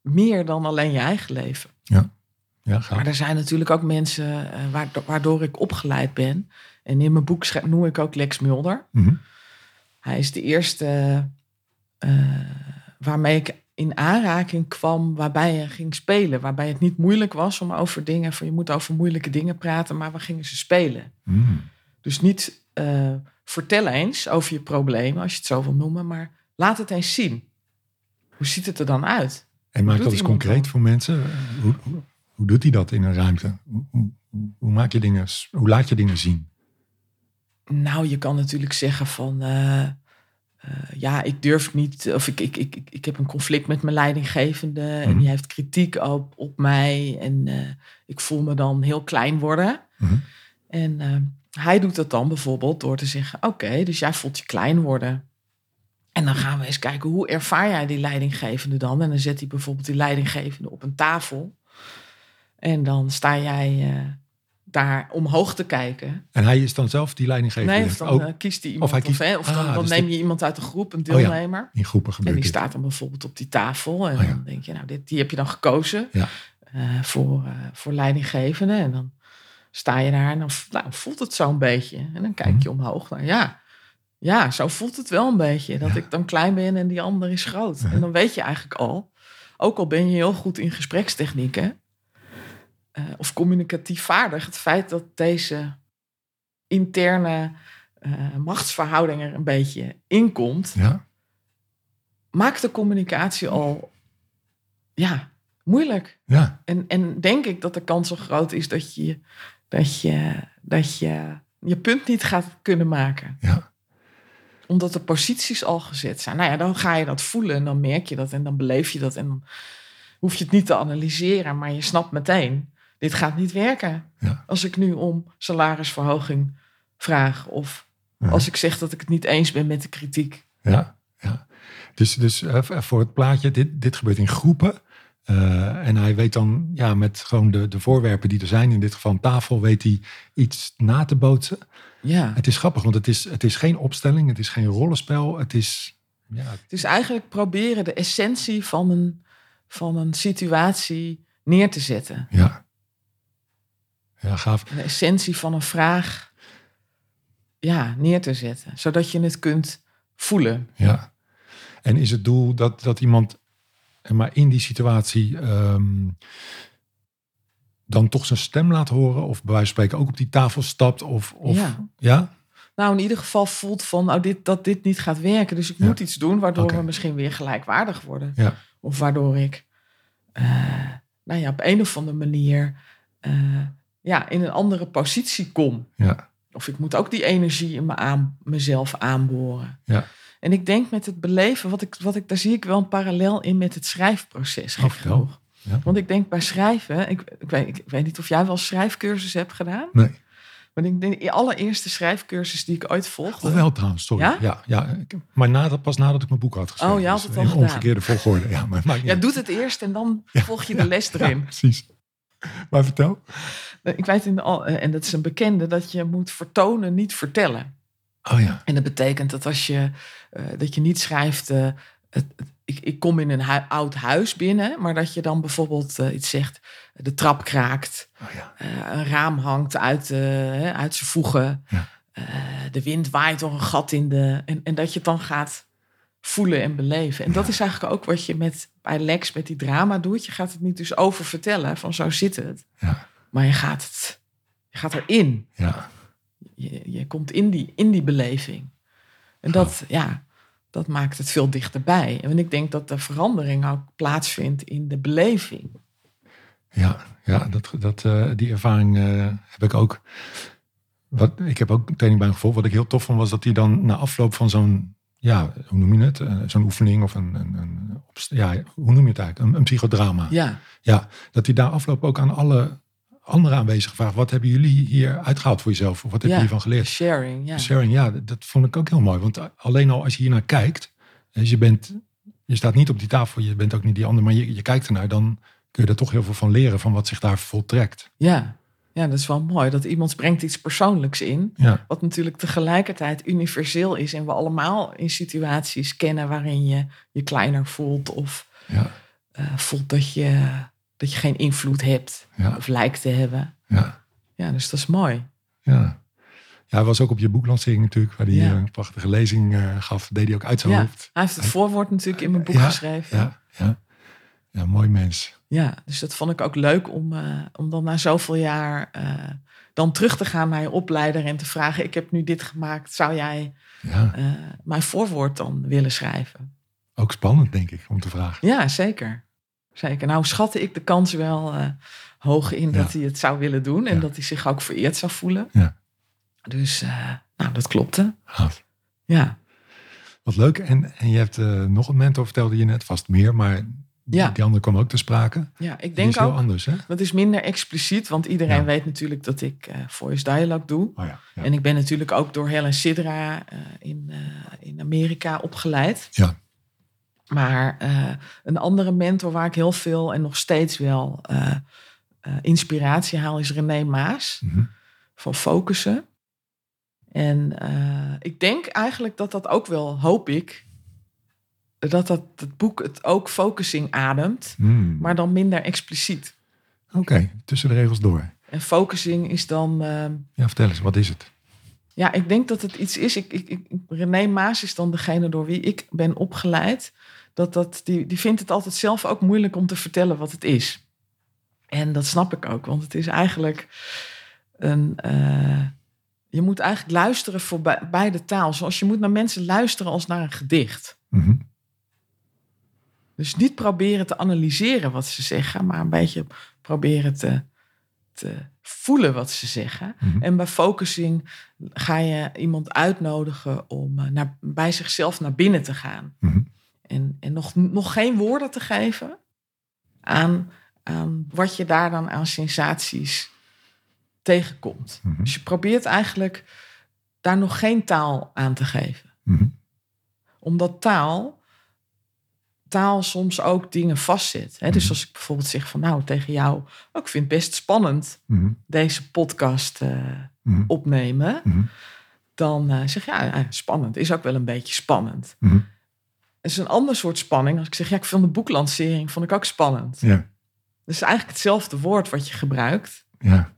meer dan alleen je eigen leven. Ja, Maar gaaf. er zijn natuurlijk ook mensen eh, waardoor, ik opgeleid ben. En in mijn boek schrijf- noem ik ook Lex Mulder. Mhm. Hij is de eerste eh, waarmee ik in aanraking kwam, waarbij je ging spelen. Waarbij het niet moeilijk was om over dingen, van je moet over moeilijke dingen praten, maar waar gingen ze spelen? Mhm. Dus niet eh, vertel eens over je problemen, als je het zo wil noemen, maar laat het eens zien. Hoe ziet het er dan uit? En maak dat eens concreet dan? voor mensen. Hoe, hoe, doet hij dat in een ruimte? Hoe, hoe, maak je dingen, hoe laat je dingen zien? Nou, je kan natuurlijk zeggen van, eh, eh, ja, ik durf niet, of ik, ik, ik, ik, ik heb een conflict met mijn leidinggevende en Mhm. die heeft kritiek op, op mij en eh, ik voel me dan heel klein worden. Mhm. En hij doet dat dan bijvoorbeeld door te zeggen, oké, dus jij voelt je klein worden. En dan gaan we eens kijken, hoe ervaar jij die leidinggevende dan? En dan zet hij bijvoorbeeld die leidinggevende op een tafel. En dan sta jij eh, daar omhoog te kijken. En hij is dan zelf die leidinggever. Nee, of dan ook eh, kiest hij iemand. hij Of, kiest- hè, of dan, Ah, dan dus neem je iemand uit de groep, een Oh ja. deelnemer. in groepen En gebeurt die dit. staat dan bijvoorbeeld op die tafel. En Oh ja. dan denk je, nou, dit, die heb je dan gekozen Ja. eh, voor, voor leidinggevende. En dan sta je daar en dan nou, voelt het zo'n beetje. En dan kijk je omhoog. Nou ja, Ja, zo voelt het wel een beetje. Dat ik dan klein ben en die ander is groot. En dan weet je eigenlijk al, ook al ben je heel goed in gesprekstechnieken eh, of communicatief vaardig, het feit dat deze interne eh, machtsverhouding er een beetje inkomt, Ja, maakt de communicatie al ja, moeilijk. ja, En, en denk ik dat de kans zo groot is dat je, dat je, dat je je punt niet gaat kunnen maken ja, omdat de posities al gezet zijn. Nou ja, dan ga je dat voelen en dan merk je dat en dan beleef je dat. En dan hoef je het niet te analyseren, maar je snapt meteen, dit gaat niet werken. Ja. Als ik nu om salarisverhoging vraag of Ja. als ik zeg dat ik het niet eens ben met de kritiek. ja. ja. Dus, dus eh, voor het plaatje, dit, dit gebeurt in groepen. Eh, en hij weet dan, ja, met gewoon de, de voorwerpen die er zijn, in dit geval een tafel, weet hij iets na te bootsen. Ja, Het is grappig, want het is, het is geen opstelling, het is geen rollenspel. Het is, ja, het is eigenlijk proberen de essentie van een, van een situatie neer te zetten. ja. Ja, gaaf. essentie van een vraag ja, neer te zetten. Zodat je het kunt voelen. Ja. En is het doel dat, dat iemand maar in die situatie ehm, dan toch zijn stem laat horen? Of bij wijze van spreken ook op die tafel stapt? Of, of, Ja. ja? Nou, in ieder geval voelt van nou, dit, dat dit niet gaat werken. Dus ik Ja. moet iets doen waardoor we misschien weer gelijkwaardig worden. Ja. Of waardoor ik eh, nou ja, op een of andere manier eh, ja, in een andere positie kom. Ja. Of ik moet ook die energie in me aan, mezelf aanboren. Ja. En ik denk met het beleven, wat ik, wat ik, daar zie ik wel een parallel in met het schrijfproces. Oh. Ja. Want ik denk bij schrijven, ik, ik, weet, ik, weet niet of jij wel schrijfcursus hebt gedaan. Nee. Maar ik denk de allereerste schrijfcursus die ik ooit volgde. Of wel trouwens, sorry. Ja? Ja? Ja, maar nadat, pas nadat ik mijn boek had geschreven. Oh, je had Dus het al in gedaan. omgekeerde volgorde. Ja, maar Ja, doet het eerst en dan Ja. volg je de les Ja, erin. precies. Maar vertel. Ik weet in al- en dat is een bekende, dat je moet vertonen, niet vertellen. Oh ja. En dat betekent dat als je, eh, dat je niet schrijft, eh, het, ik, ik kom in een hu- oud huis binnen, maar dat je dan bijvoorbeeld eh, iets zegt, de trap kraakt, Oh ja. eh, een raam hangt uit, eh, uit zijn voegen, Ja. eh, de wind waait door een gat in de, en, en dat je het dan gaat voelen en beleven. En dat is eigenlijk ook wat je met, bij Lex met die drama doet. Je gaat het niet dus over vertellen, van zo zit het, Ja. maar je gaat, het, je gaat erin. Ja. Je, je komt in die, in die beleving. En dat, ja, dat maakt het veel dichterbij. En ik denk dat de verandering ook plaatsvindt in de beleving. Ja, ja dat, dat, eh, die ervaring eh, heb ik ook. Wat, ik heb ook een training bij hem gevolgd. Wat ik heel tof vond, was dat hij dan na afloop van zo'n, ja, hoe noem je het? Eh, zo'n oefening of een, een, ja, hoe noem je het eigenlijk? Een, een psychodrama. Ja, Ja, dat hij daar afloop ook aan alle andere aanwezigen vraagt: wat hebben jullie hier uitgehaald voor jezelf? Of wat heb Ja. je hiervan geleerd? sharing. Ja. Sharing, ja, dat, dat vond ik ook heel mooi. Want alleen al als je hier naar kijkt, dus je bent, je staat niet op die tafel, je bent ook niet die ander, maar je, je kijkt ernaar, dan kun je er toch heel veel van leren van wat zich daar voltrekt. Ja. Ja, dat is wel mooi. Dat iemand brengt iets persoonlijks in. Ja, Wat natuurlijk tegelijkertijd universeel is. En we allemaal in situaties kennen waarin je je kleiner voelt. Of ja, eh, voelt dat je, dat je geen invloed hebt. ja, Of lijkt te hebben. ja, Ja, dus dat is mooi. ja. Ja, hij was ook op je boeklancering natuurlijk, waar hij Ja. eh, een prachtige lezing eh, gaf. Deed hij ook uit zijn Ja, hoofd. hij heeft het voorwoord natuurlijk in mijn boek geschreven. Ja, ja. Ja, mooi mens. Ja, dus dat vond ik ook leuk om, eh, om dan na zoveel jaar eh, dan terug te gaan naar je opleider en te vragen: Ik heb nu dit gemaakt, zou jij Ja, eh, mijn voorwoord dan willen schrijven? ook spannend denk ik om te vragen. Ja, zeker. Zeker. Nou, schatte ik de kans wel hoog in dat Ja. hij het zou willen doen en Ja. dat hij zich ook vereerd zou voelen. Ja. Dus, nou, dat klopte. Gaaf. Ja. Wat leuk. En, en je hebt nog een mentor, vertelde je net, vast meer, maar Ja. die andere kwam ook te sprake. ja, ik denk is heel ook. anders, hè? Dat is minder expliciet, want iedereen Ja. weet natuurlijk dat ik eh voice dialogue doe. Oh ja. Ja. En ik ben natuurlijk ook door Helen Sidra eh, in, eh, in Amerika opgeleid. Ja. Maar een andere mentor waar ik heel veel en nog steeds wel inspiratie haal is René Maas Mhm. van Focussen. En ik denk eigenlijk dat dat ook wel, hoop ik, dat dat het boek het ook focusing ademt, Hmm. maar dan minder expliciet. Oké, tussen de regels door. En focusing is dan, eh, Ja, vertel eens, wat is het? Ja, ik denk dat het iets is. Ik, ik, ik, René Maas is dan degene door wie ik ben opgeleid. Dat, dat, die, die vindt het altijd zelf ook moeilijk om te vertellen wat het is. En dat snap ik ook, want het is eigenlijk een. eh, je moet eigenlijk luisteren voor bij- beide taal. Zoals je moet naar mensen luisteren als naar een gedicht. Mhm. Dus niet proberen te analyseren wat ze zeggen, maar een beetje proberen te, te voelen wat ze zeggen. Mhm. En bij focusing ga je iemand uitnodigen om eh, naar, bij zichzelf naar binnen te gaan. Mhm. En, en nog, nog geen woorden te geven aan, aan wat je daar dan aan sensaties tegenkomt. Mhm. Dus je probeert eigenlijk daar nog geen taal aan te geven. Omdat taal, taal soms ook dingen vastzet. Hè? Dus Mhm. als ik bijvoorbeeld zeg van nou tegen jou, oh, ik vind het best spannend Mhm. deze podcast eh, Mhm. opnemen. Dan eh, zeg je ja, spannend. Is ook wel een beetje spannend. Het is een ander soort spanning. Als ik zeg ja, ik vond de boeklancering vond ik ook spannend. Ja, Dus eigenlijk hetzelfde woord wat je gebruikt. ja.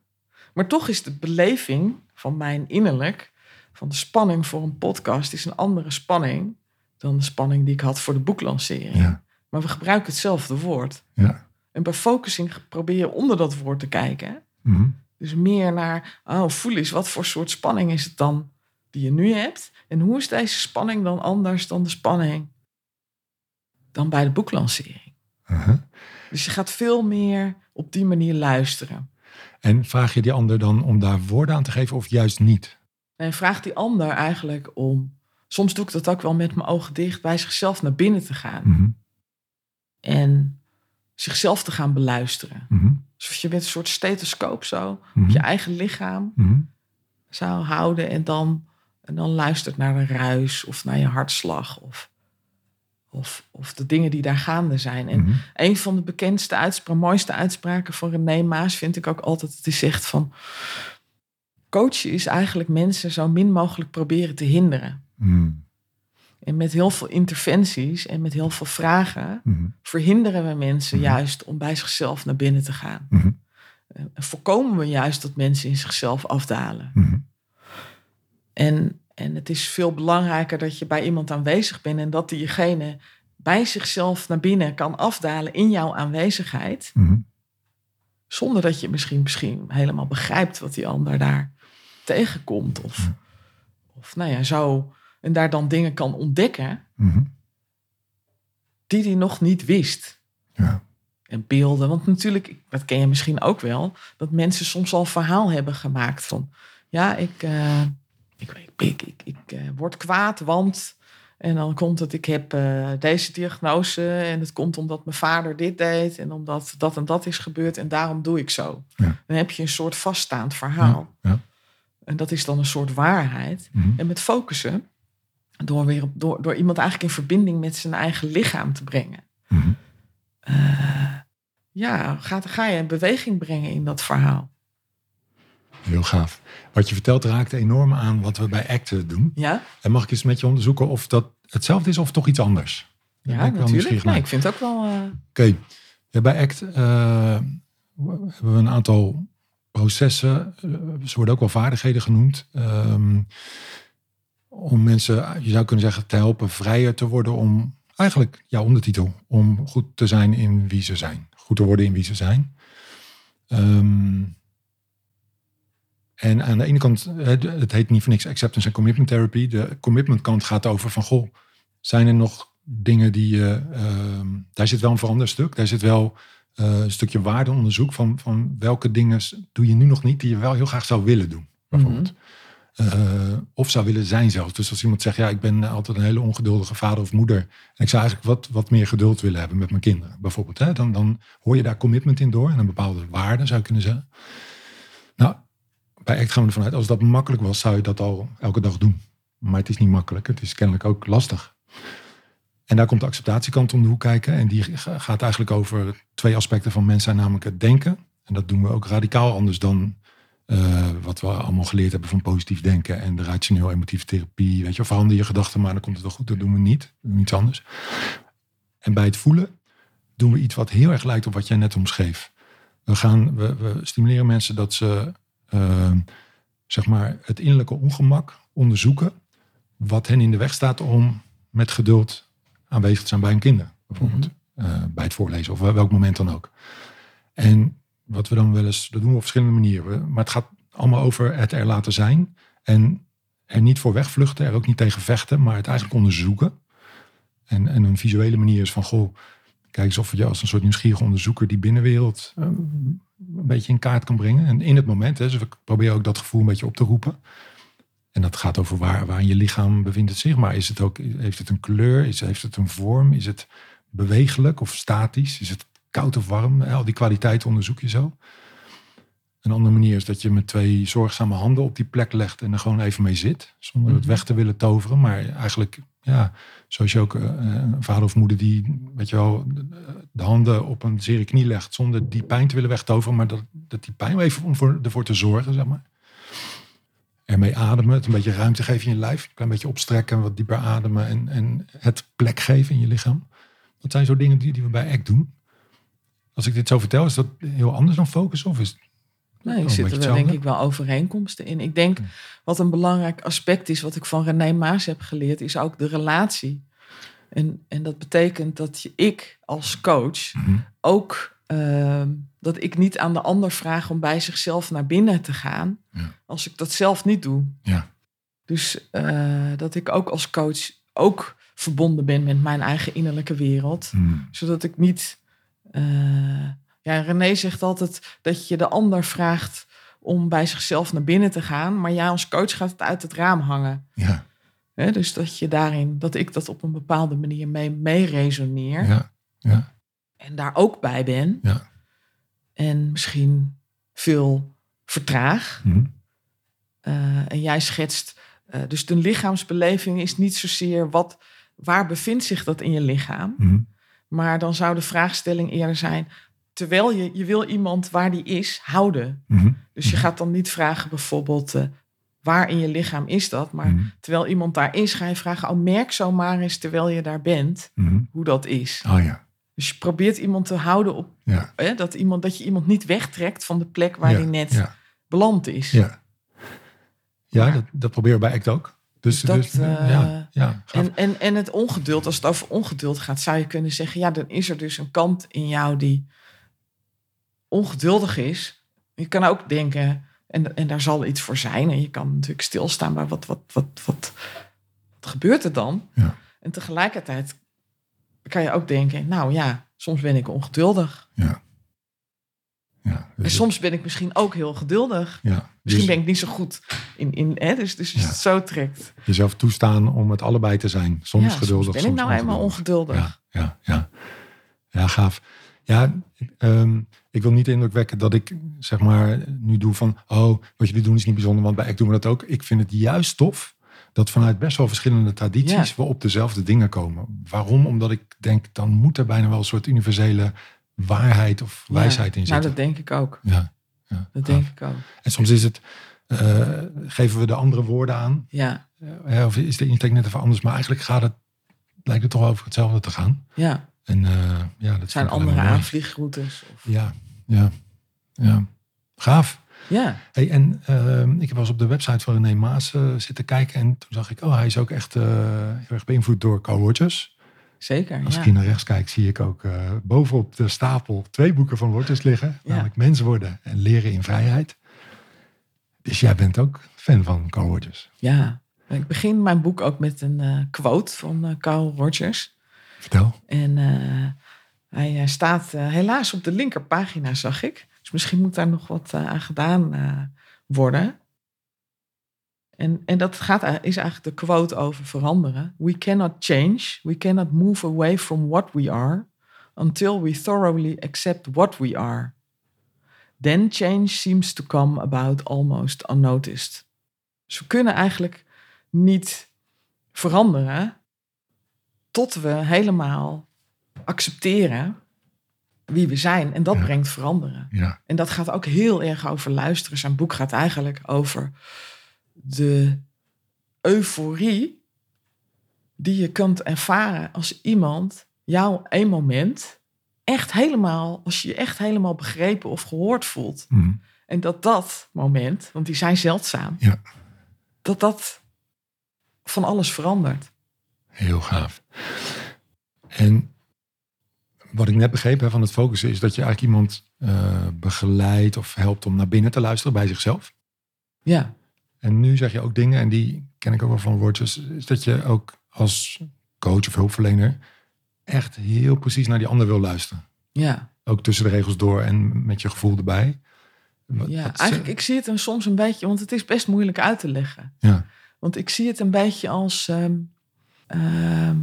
Maar toch is de beleving van mijn innerlijk, van de spanning voor een podcast, is een andere spanning dan de spanning die ik had voor de boeklancering. ja. Maar we gebruiken hetzelfde woord. ja. En bij focusing probeer je onder dat woord te kijken. Mhm. Dus meer naar, oh, voel eens, wat voor soort spanning is het dan die je nu hebt? En hoe is deze spanning dan anders dan de spanning dan bij de boeklancering? Uh-huh. Dus je gaat veel meer op die manier luisteren. En vraag je die ander dan om daar woorden aan te geven of juist niet? En vraag die ander eigenlijk om, soms doe ik dat ook wel met mijn ogen dicht, bij zichzelf naar binnen te gaan. Mhm. En zichzelf te gaan beluisteren. Mhm. Alsof je met een soort stethoscoop zo Mhm. op je eigen lichaam Mhm. zou houden en dan, en dan luistert naar de ruis of naar je hartslag of, of, of de dingen die daar gaande zijn. En Mhm. een van de bekendste uitspraken, mooiste uitspraken van René Maas vind ik ook altijd dat hij zegt van coachen is eigenlijk mensen zo min mogelijk proberen te hinderen. Mhm. En met heel veel interventies en met heel veel vragen Mhm. verhinderen we mensen Mhm. juist om bij zichzelf naar binnen te gaan. En voorkomen we juist dat mensen in zichzelf afdalen. En, en het is veel belangrijker dat je bij iemand aanwezig bent en dat diegene bij zichzelf naar binnen kan afdalen in jouw aanwezigheid. Zonder dat je misschien, misschien helemaal begrijpt wat die ander daar tegenkomt. Of, of nou ja, zo. En daar dan dingen kan ontdekken Mhm. die hij nog niet wist. Ja. En beelden. Want natuurlijk, dat ken je misschien ook wel, dat mensen soms al een verhaal hebben gemaakt van, ja, ik, eh, ik, ik, ik, ik, ik, eh, word kwaad, want, en dan komt het, ik heb eh, deze diagnose en het komt omdat mijn vader dit deed en omdat dat en dat is gebeurd en daarom doe ik zo. Ja. Dan heb je een soort vaststaand verhaal. Ja. En dat is dan een soort waarheid. Mhm. En met focussen, door, weer op, door, door iemand eigenlijk in verbinding met zijn eigen lichaam te brengen. Mhm. Eh, ja, ga, ga je beweging brengen in dat verhaal. Heel gaaf. Wat je vertelt raakt enorm aan wat we bij ACT doen. Ja, En mag ik eens met je onderzoeken of dat hetzelfde is of toch iets anders? Daar ja ben ik natuurlijk. Nee, ik vind het ook wel... eh, Oké, Ja, bij ACT eh, hebben we een aantal processen. ze worden ook wel vaardigheden genoemd. ehm, om mensen, je zou kunnen zeggen, te helpen vrijer te worden om, eigenlijk jouw ondertitel, om goed te zijn in wie ze zijn. Goed te worden in wie ze zijn. Ehm, en aan de ene kant, het heet niet voor niks acceptance en commitment therapy. De commitment kant gaat over van, goh, zijn er nog dingen die je, ehm, daar zit wel een veranderstuk. Daar zit wel eh, een stukje waardeonderzoek van, van welke dingen doe je nu nog niet die je wel heel graag zou willen doen. Bijvoorbeeld. Eh, of zou willen zijn zelfs. Dus als iemand zegt, ja, ik ben altijd een hele ongeduldige vader of moeder. En ik zou eigenlijk wat, wat meer geduld willen hebben met mijn kinderen, bijvoorbeeld. Hè? Dan, dan hoor je daar commitment in door en een bepaalde waarde, zou je kunnen zeggen. Nou, bij ACT gaan we ervan uit, als dat makkelijk was, zou je dat al elke dag doen. Maar het is niet makkelijk. Het is kennelijk ook lastig. En daar komt de acceptatiekant om de hoek kijken. En die ga- gaat eigenlijk over twee aspecten van mens zijn, namelijk het denken. En dat doen we ook radicaal anders dan eh, wat we allemaal geleerd hebben van positief denken en de rationeel-emotieve therapie. Weet je, verander je gedachten, maar dan komt het wel goed. Dat doen we niet. We doen iets anders. En bij het voelen doen we iets wat heel erg lijkt op wat jij net omschreef. We, gaan, we, we stimuleren mensen dat ze eh, zeg maar, het innerlijke ongemak onderzoeken. Wat hen in de weg staat om met geduld aanwezig te zijn bij hun kinderen. Bijvoorbeeld eh, bij het voorlezen of welk moment dan ook. En wat we dan wel eens, dat doen we op verschillende manieren. Maar het gaat allemaal over het er laten zijn. En er niet voor wegvluchten, er ook niet tegen vechten, maar het eigenlijk onderzoeken. En, en een visuele manier is van, goh, kijk eens of je als een soort nieuwsgierige onderzoeker die binnenwereld eh, een beetje in kaart kan brengen. En in het moment, hè, dus we proberen ook dat gevoel een beetje op te roepen. En dat gaat over waar, waar in je lichaam bevindt zich. Maar is het ook, heeft het een kleur? Is, heeft het een vorm? Is het bewegelijk of statisch? Is het koud of warm? Al die kwaliteiten onderzoek je zo. Een andere manier is dat je met twee zorgzame handen op die plek legt en er gewoon even mee zit. Zonder het Mhm. weg te willen toveren. Maar eigenlijk, ja, zoals je ook eh, een vader of moeder die, weet je wel, de handen op een zere knie legt. Zonder die pijn te willen wegtoveren. Maar dat, dat die pijn even om voor, ervoor te zorgen, zeg maar. Ermee ademen, het een beetje ruimte geven in je lijf. Een klein beetje opstrekken, wat dieper ademen en, en het plek geven in je lichaam. Dat zijn zo dingen die, die we bij ACT doen. Als ik dit zo vertel, is dat heel anders dan focus? Of is het Nee, Oh, er zitten wel, denk ik wel overeenkomsten in. Ik denk Hm. wat een belangrijk aspect is, wat ik van René Maas heb geleerd, is ook de relatie. En, en dat betekent dat je, ik als coach Mhm. ook ehm, dat ik niet aan de ander vraag om bij zichzelf naar binnen te gaan, Ja. als ik dat zelf niet doe. Ja. Dus eh, dat ik ook als coach ook verbonden ben met mijn eigen innerlijke wereld zodat ik niet. Eh, ja, René zegt altijd dat je de ander vraagt om bij zichzelf naar binnen te gaan, maar jij als coach gaat het uit het raam hangen. Ja? Dus dat je daarin, dat ik dat op een bepaalde manier mee, mee resoneer ja, ja, en daar ook bij ben. Ja. En misschien veel vertraag. Mhm. Eh, en jij schetst, eh, dus de lichaamsbeleving is niet zozeer wat, waar bevindt zich dat in je lichaam, Mhm. Maar dan zou de vraagstelling eerder zijn: terwijl je, je wil iemand waar die is houden. Mhm. Dus je gaat dan niet vragen bijvoorbeeld eh, waar in je lichaam is dat, maar Mhm. terwijl iemand daar is, ga je vragen: oh merk zo maar eens terwijl je daar bent Mhm. hoe dat is. Oh ja, Dus je probeert iemand te houden op ja, hè, dat, iemand, dat je iemand niet wegtrekt van de plek waar ja, die net beland is. ja. ja dat, dat proberen we bij ACT ook. Dus, Dat, dus eh, ja, ja. En, en, en het ongeduld, als het over ongeduld gaat, zou je kunnen zeggen: ja, dan is er dus een kant in jou die ongeduldig is. Je kan ook denken, en, en daar zal iets voor zijn. En je kan natuurlijk stilstaan bij wat, wat, wat, wat, wat gebeurt er dan? Ja. En tegelijkertijd kan je ook denken: nou ja, soms ben ik ongeduldig. ja. Ja, En dus, soms ben ik misschien ook heel geduldig. ja, Misschien dus ben ik niet zo goed in. in hè? Dus, dus Ja. het zo trekt. jezelf toestaan om het allebei te zijn. Soms geduldig, soms ben ik nou eenmaal ongeduldig. Ja, ja, ja. Ja, gaaf. Ja, ehm, ik wil niet de indruk wekken dat ik zeg maar nu doe van, oh, wat jullie doen is niet bijzonder, want bij ACT doen we dat ook. Ik vind het juist tof dat vanuit best wel verschillende tradities Ja. we op dezelfde dingen komen. Waarom? Omdat ik denk, dan moet er bijna wel een soort universele waarheid of Ja, wijsheid in Nou, zitten. dat denk ik ook. Ja, ja, Dat denk ik ook. En soms is het, eh, geven we de andere woorden aan, Ja, eh, of is de insteek net even anders, maar eigenlijk gaat het, lijkt het toch wel over hetzelfde te gaan. ja. En eh, ja, dat zijn andere aanvliegroutes. Of... Ja, ja, ja. Gaaf. Ja, Hey, en ehm, ik was op de website van René Maas zitten kijken. En toen zag ik, oh, hij is ook echt eh, heel erg beïnvloed door Rogers. Zeker. Als ja. ik hier naar rechts kijk, zie ik ook eh, bovenop de stapel twee boeken van Rogers liggen. Ja. Namelijk Mens worden en Leren in Vrijheid. Dus jij bent ook fan van Carl Rogers. ja. Ik begin mijn boek ook met een eh, quote van eh, Carl Rogers. Vertel. En eh, hij eh, staat eh, helaas op de linkerpagina, zag ik. Dus misschien moet daar nog wat eh, aan gedaan eh, worden. En, en dat gaat, is eigenlijk de quote over veranderen. We cannot change, we cannot move away from what we are until we thoroughly accept what we are. Then change seems to come about almost unnoticed. Dus we kunnen eigenlijk niet veranderen tot we helemaal accepteren wie we zijn. En dat Ja. brengt veranderen. Ja, En dat gaat ook heel erg over luisteren. Zijn boek gaat eigenlijk over de euforie die je kunt ervaren als iemand jou een moment echt helemaal, als je je echt helemaal begrepen of gehoord voelt. Mhm. En dat dat moment, want die zijn zeldzaam, Ja. dat dat van alles verandert. Heel gaaf. En wat ik net begrepen heb van het focussen is dat je eigenlijk iemand eh, begeleidt of helpt om naar binnen te luisteren bij zichzelf. Ja, En nu zeg je ook dingen, en die ken ik ook wel van Rogers, is dat je ook als coach of hulpverlener echt heel precies naar die ander wil luisteren. ja. Ook tussen de regels door en met je gevoel erbij. Wat- ja. wat- Eigenlijk, ik zie het dan soms een beetje, want het is best moeilijk uit te leggen. Ja, Want ik zie het een beetje als. ehm, ehm,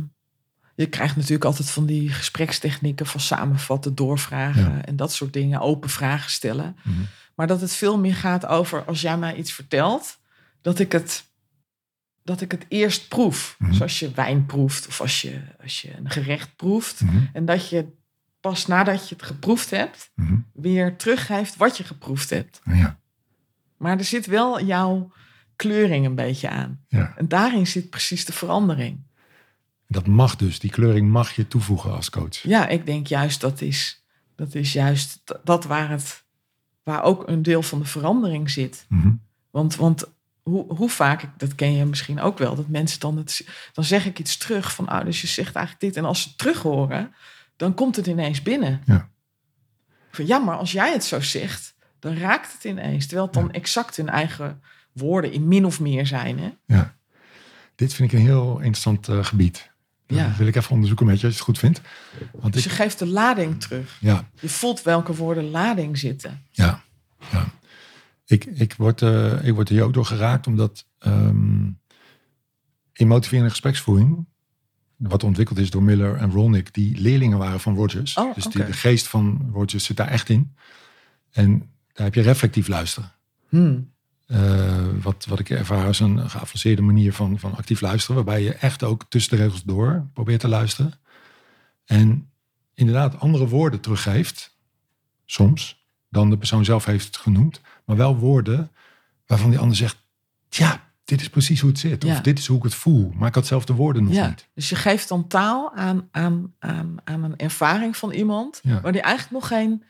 je krijgt natuurlijk altijd van die gesprekstechnieken van samenvatten, doorvragen Ja. en dat soort dingen, open vragen stellen. Mhm. Maar dat het veel meer gaat over als jij mij iets vertelt, dat ik het, dat ik het eerst proef. Mhm. Zoals je wijn proeft of als je, als je een gerecht proeft. Mhm. En dat je pas nadat je het geproefd hebt, Mhm. weer teruggeeft wat je geproefd hebt. ja, Maar er zit wel jouw kleuring een beetje aan. ja. En daarin zit precies de verandering. Dat mag dus, die kleuring mag je toevoegen als coach. Ja, ik denk juist dat is, dat is juist dat waar, het, waar ook een deel van de verandering zit. Want, want hoe, hoe vaak, dat ken je misschien ook wel, dat mensen dan, het, dan zeg ik iets terug van, oh, dus je zegt eigenlijk dit. En als ze het terug horen, dan komt het ineens binnen. Ja. Van, ja, maar als jij het zo zegt, dan raakt het ineens. Terwijl het dan exact hun eigen woorden in min of meer zijn. Hè? Ja. Dit vind ik een heel interessant eh, gebied. Dat Ja. wil ik even onderzoeken met je als je het goed vindt. Want Dus ik, je geeft de lading terug. ja, Je voelt welke woorden lading zitten. ja. Ik, ik, word, eh, ik word hier ook door geraakt omdat ehm, in motiverende gespreksvoering, wat ontwikkeld is door Miller en Rolnick, die leerlingen waren van Rogers. Oh, dus die, de geest van Rogers zit daar echt in. En daar heb je reflectief luisteren. Hmm. Eh, wat, wat ik ervaar als een geavanceerde manier van, van actief luisteren. Waarbij je echt ook tussen de regels door probeert te luisteren. En inderdaad andere woorden teruggeeft. Soms. Dan de persoon zelf heeft genoemd. Maar wel woorden waarvan die ander zegt. Ja, dit is precies hoe het zit. Ja. Of dit is hoe ik het voel. Maar ik had zelf de woorden nog Ja, niet. dus je geeft dan taal aan, aan, aan, aan een ervaring van iemand... Ja. waar die eigenlijk nog geen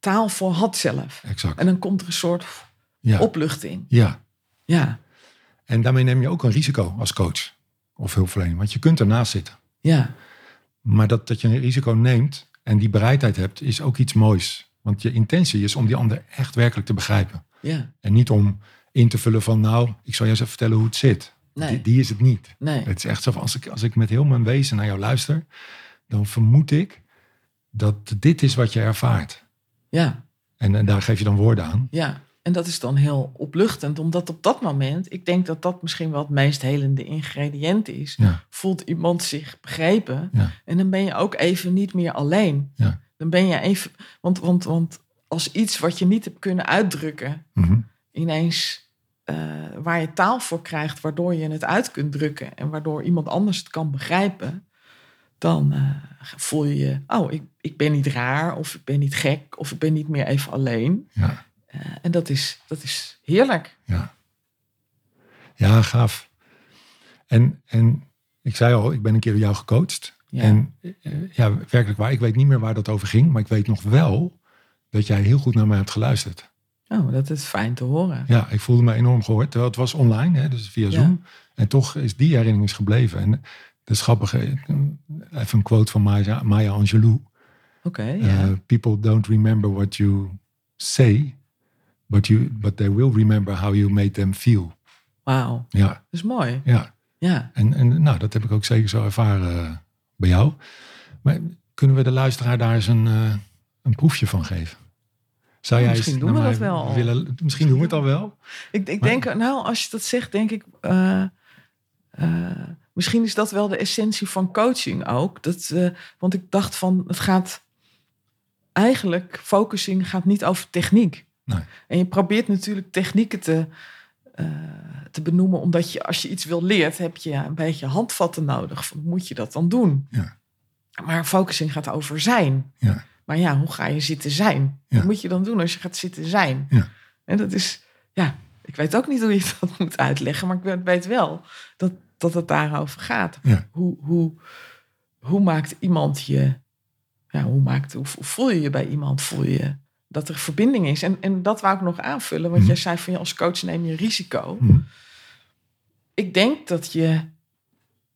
taal voor had zelf. Exact. En dan komt er een soort opluchting. ja. Ja, En daarmee neem je ook een risico als coach. Of hulpverlener. Want je kunt ernaast zitten. ja, Maar dat, dat je een risico neemt en die bereidheid hebt, is ook iets moois. Want je intentie is om die ander echt werkelijk te begrijpen. ja. En niet om in te vullen van, nou, ik zal je eens even vertellen hoe het zit. Nee. Die, die is het niet. Nee, Het is echt zo van, als ik, als ik met heel mijn wezen naar jou luister, dan vermoed ik dat dit is wat je ervaart. ja, En, en daar geef je dan woorden aan. ja. En dat is dan heel opluchtend, omdat op dat moment... ik denk dat dat misschien wel het meest helende ingrediënt is... Ja, voelt iemand zich begrepen. Ja. En dan ben je ook even niet meer alleen. Ja. Dan ben je even. Want, want, want als iets wat je niet hebt kunnen uitdrukken, Mhm. ineens eh, waar je taal voor krijgt, waardoor je het uit kunt drukken en waardoor iemand anders het kan begrijpen, dan eh, voel je je, oh, ik, ik ben niet raar, of ik ben niet gek, of ik ben niet meer even alleen. ja, Eh, en dat is, dat is heerlijk. ja. Ja, gaaf. En, en ik zei al, ik ben een keer door jou gecoacht. Ja. En eh, ja, werkelijk waar. Ik weet niet meer waar dat over ging. Maar ik weet nog wel dat jij heel goed naar mij hebt geluisterd. Oh, dat is fijn te horen. Ja, ik voelde me enorm gehoord. Terwijl het was online, hè, dus via Ja. Zoom. En toch is die herinnering is gebleven. En dat is grappig. eh, Even een quote van Maya, Maya Angelou. Oké, Uh, ja. people don't remember what you say. But, you, but they will remember how you made them feel. Wauw, Ja, dat is mooi. ja. Ja. En, en nou, dat heb ik ook zeker zo ervaren eh, bij jou. Maar kunnen we de luisteraar daar eens een, eh, een proefje van geven? Zou jij misschien doen we dat wel. Willen, misschien doen we het al wel. Ik, ik Maar- denk, nou, als je dat zegt, denk ik. eh, eh, misschien is dat wel de essentie van coaching ook. Dat, want ik dacht van, het gaat. Eigenlijk, focusing gaat niet over techniek. Nee. En je probeert natuurlijk technieken te, eh, te benoemen, omdat je, als je iets wil leert, heb je een beetje handvatten nodig. Van, hoe moet je dat dan doen? Ja. Maar focusing gaat over zijn. Ja. Maar ja, hoe ga je zitten zijn? Ja. Wat moet je dan doen als je gaat zitten zijn? Ja. En dat is, ja, ik weet ook niet hoe je dat moet uitleggen, maar ik weet wel dat, dat het daarover gaat. Ja. Hoe, hoe, hoe maakt iemand je, ja, hoe, maakt, hoe, voel je je bij iemand? Voel je dat er verbinding is. En, en dat wou ik nog aanvullen, want Mhm. jij zei van ja, als coach neem je risico. Mhm. Ik denk dat je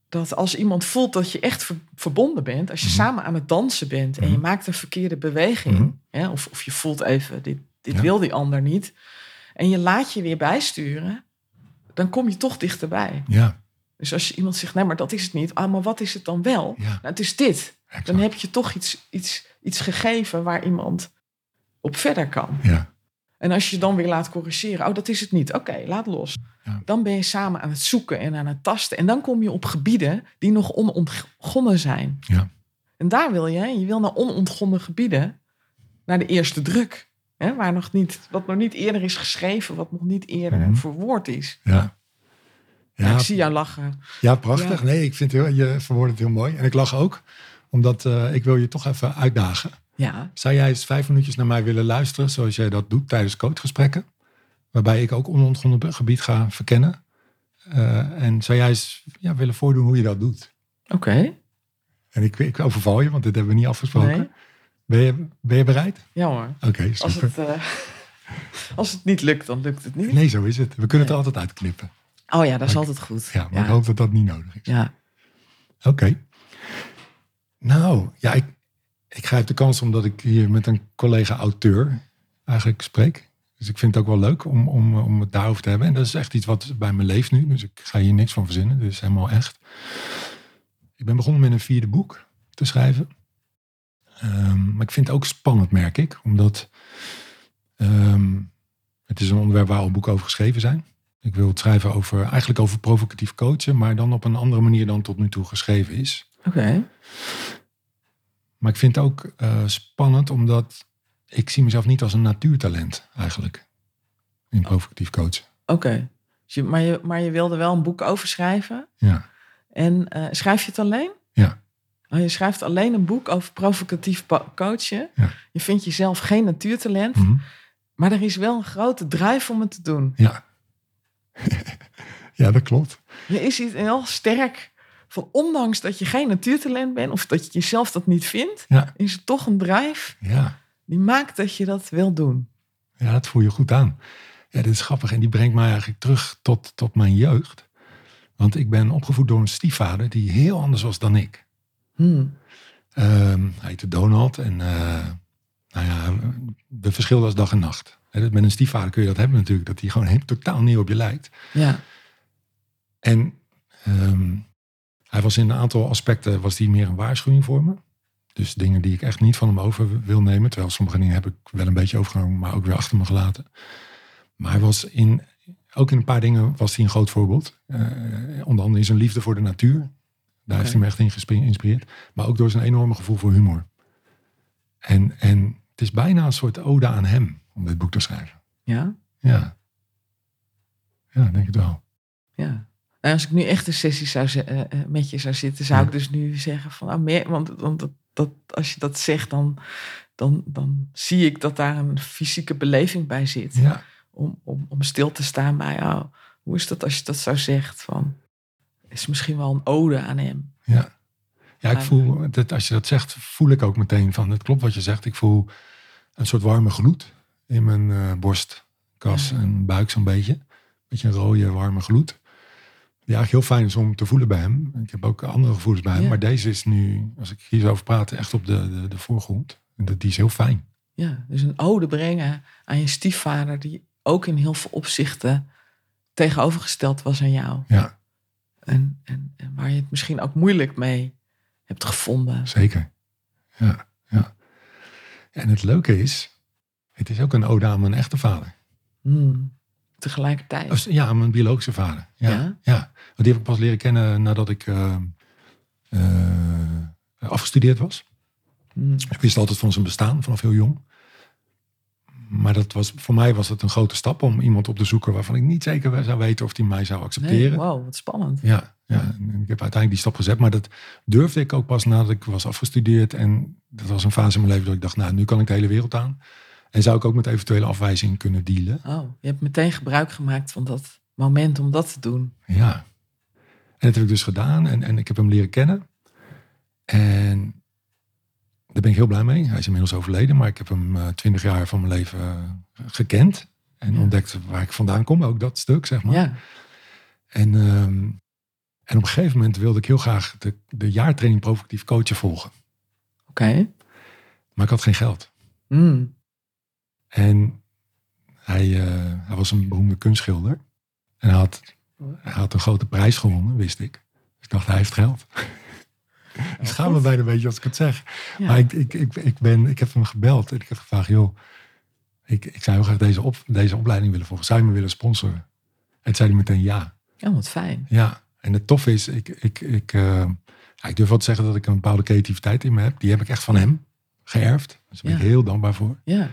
dat als iemand voelt dat je echt ver- verbonden bent, als je Mhm. samen aan het dansen bent en je maakt een verkeerde beweging, hè, of, of je voelt even, dit, dit Ja. wil die ander niet, en je laat je weer bijsturen, dan kom je toch dichterbij. Ja, Dus als je iemand zegt, nee, maar dat is het niet, ah, maar wat is het dan wel? ja. Nou, het is dit. exact. Dan heb je toch iets, iets, iets gegeven waar iemand op verder kan. Ja, En als je dan weer laat corrigeren, oh, dat is het niet. Oké, laat los. Ja. Dan ben je samen aan het zoeken en aan het tasten. En dan kom je op gebieden die nog onontgonnen zijn. Ja. En daar wil je, je wil naar onontgonnen gebieden, naar de eerste druk. Hè? Waar nog niet, wat nog niet eerder is geschreven, wat nog niet eerder Mhm. verwoord is. ja. Ja, Ja, ik zie jou lachen. Ja, prachtig. Ja. Nee, ik vind heel, je verwoordt het heel mooi. En ik lach ook, omdat eh, ik wil je toch even uitdagen. Ja, Zou jij eens vijf minuutjes naar mij willen luisteren, zoals jij dat doet tijdens coachgesprekken? Waarbij ik ook onontgonnen gebied ga verkennen. Eh, en zou jij eens ja, willen voordoen hoe je dat doet? oké. En ik, ik overval je, want dit hebben we niet afgesproken. Nee. Ben, je, ben je bereid? Ja hoor. Oké, Als super. het, eh, als het niet lukt, dan lukt het niet. Nee, zo is het. We kunnen het er altijd uitknippen. Oh ja, dat is Maar- altijd goed. Ja, maar ja. ik hoop dat dat niet nodig is. ja. Oké. Nou, ja, ik, ik grijp de kans omdat ik hier met een collega-auteur eigenlijk spreek. Dus ik vind het ook wel leuk om, om, om het daarover te hebben. En dat is echt iets wat bij me leeft nu. Dus ik ga hier niks van verzinnen. Is helemaal echt. Ik ben begonnen met een vierde boek te schrijven. Ehm, maar ik vind het ook spannend, merk ik. Omdat ehm, het is een onderwerp waar al boeken over geschreven zijn. Ik wil het schrijven over, eigenlijk over provocatief coachen, maar dan op een andere manier dan tot nu toe geschreven is. Oké. Maar ik vind het ook eh, spannend omdat ik zie mezelf niet als een natuurtalent eigenlijk. In provocatief coachen. Oké. Dus maar, je, maar je wilde wel een boek over schrijven. Ja, En eh, schrijf je het alleen? Ja. Oh, je schrijft alleen een boek over provocatief coachen. Ja. Je vindt jezelf geen natuurtalent. Mhm. Maar er is wel een grote drive om het te doen. ja. ja, dat klopt. Je is iets heel sterk van ondanks dat je geen natuurtalent bent... of dat je jezelf dat niet vindt... Ja. is er toch een drive Ja. die maakt dat je dat wil doen. ja, dat voel je goed aan. Ja, dit is grappig en die brengt mij eigenlijk terug tot, tot mijn jeugd. Want ik ben opgevoed door een stiefvader die heel anders was dan ik. Hmm. Ehm, hij heette Donald en eh, nou ja, we verschilden als dag en nacht. Hè, Met een stiefvader kun je dat hebben natuurlijk, dat hij gewoon heel, totaal niet op je lijkt. Ja. En ehm, hij was in een aantal aspecten was hij meer een waarschuwing voor me. Dus dingen die ik echt niet van hem over wil nemen. Terwijl sommige dingen heb ik wel een beetje overgenomen, maar ook weer achter me gelaten. Maar hij was in, ook in een paar dingen was hij een groot voorbeeld. Eh, onder andere in zijn liefde voor de natuur. Daar heeft hij me echt in geïnspireerd. Maar ook door zijn enorme gevoel voor humor. En, en het is bijna een soort ode aan hem om dit boek te schrijven. Ja. Ja. Ja, ik denk het wel. Nou, als ik nu echt een sessie zou eh, eh, met je zou zitten, zou Ja. ik dus nu zeggen van, ah, meer, want, want dat, dat, als je dat zegt, dan, dan, dan zie ik dat daar een fysieke beleving bij zit. Ja, Om, om, om stil te staan bij, oh, hoe is dat als je dat zo zegt? Van, is misschien wel een ode aan hem. Ja, ja ik voel, dat, als je dat zegt, voel ik ook meteen van, het klopt wat je zegt. Ik voel een soort warme gloed in mijn eh, borstkas Ja. en buik zo'n beetje. Beetje een rode, warme gloed. Die eigenlijk heel fijn is om te voelen bij hem. Ik heb ook andere gevoelens bij hem. Ja. Maar deze is nu, als ik hier zo over praat, echt op de, de, de voorgrond. En dat, die is heel fijn. Ja, dus een ode brengen aan je stiefvader, die ook in heel veel opzichten tegenovergesteld was aan jou. Ja, En, en, en waar je het misschien ook moeilijk mee hebt gevonden. zeker. Ja, ja. En het leuke is, het is ook een ode aan mijn echte vader. Hmm. Tegelijkertijd. Als- Ja, mijn biologische vader. Ja, Ja? die heb ik pas leren kennen nadat ik eh, eh, afgestudeerd was. Hmm. Ik wist altijd van zijn bestaan vanaf heel jong. Maar dat was, voor mij was het een grote stap om iemand op te zoeken waarvan ik niet zeker zou weten of hij mij zou Nee, accepteren. wow, wat spannend. Ja, ja, ik heb uiteindelijk die stap gezet. Maar dat durfde ik ook pas nadat ik was afgestudeerd. En dat was een fase in mijn leven dat ik dacht, nou, nu kan ik de hele wereld aan. En zou ik ook met eventuele afwijzing kunnen dealen. Oh, je hebt meteen gebruik gemaakt van dat moment om dat te doen. Ja. En dat heb ik dus gedaan. En, en ik heb hem leren kennen. En Daar ben ik heel blij mee. Hij is inmiddels overleden, maar ik heb hem eh, twintig jaar van mijn leven eh, gekend. En Ja. ontdekt waar ik vandaan kom, ook dat stuk, zeg maar. Ja. En, ehm, en op een gegeven moment wilde ik heel graag de, de jaartraining provocatief coachen volgen. Oké. Maar ik had geen geld. Mm. En hij, eh, hij was een beroemde kunstschilder. En hij had, hij had een grote prijs gewonnen, wist ik. Dus ik dacht, hij heeft geld. ik schaam me bijna een beetje als ik het zeg. Ja. Maar ik, ik, ik, ik, ben, ik heb hem gebeld en ik heb gevraagd, joh, ik, ik zou heel graag deze, op, deze opleiding willen volgen. Zou je me willen sponsoren? En zei hij meteen ja. Ja, wat fijn. Ja, en het tof is, ik, ik, ik, eh, ja, ik durf wel te zeggen dat ik een bepaalde creativiteit in me heb. Die heb ik echt van hem geërfd. Daar ben ik Ja. heel dankbaar voor. Ja.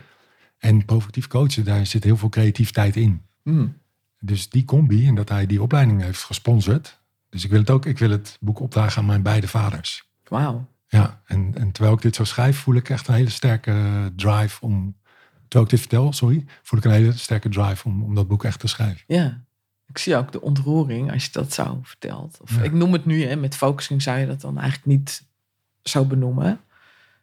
En provocatief coachen, daar zit heel veel creativiteit in. Mm. Dus die combi en dat hij die opleiding heeft gesponsord. Dus ik wil het ook, ik wil het boek opdragen aan mijn beide vaders. Wauw. Ja, en, en terwijl ik dit zo schrijf, voel ik echt een hele sterke drive om. Terwijl ik dit vertel, sorry, voel ik een hele sterke drive om, om dat boek echt te schrijven. Ja. Ik zie ook de ontroering als je dat zo vertelt. Of Ja. ik noem het nu, hè, met focusing zou je dat dan eigenlijk niet zo benoemen.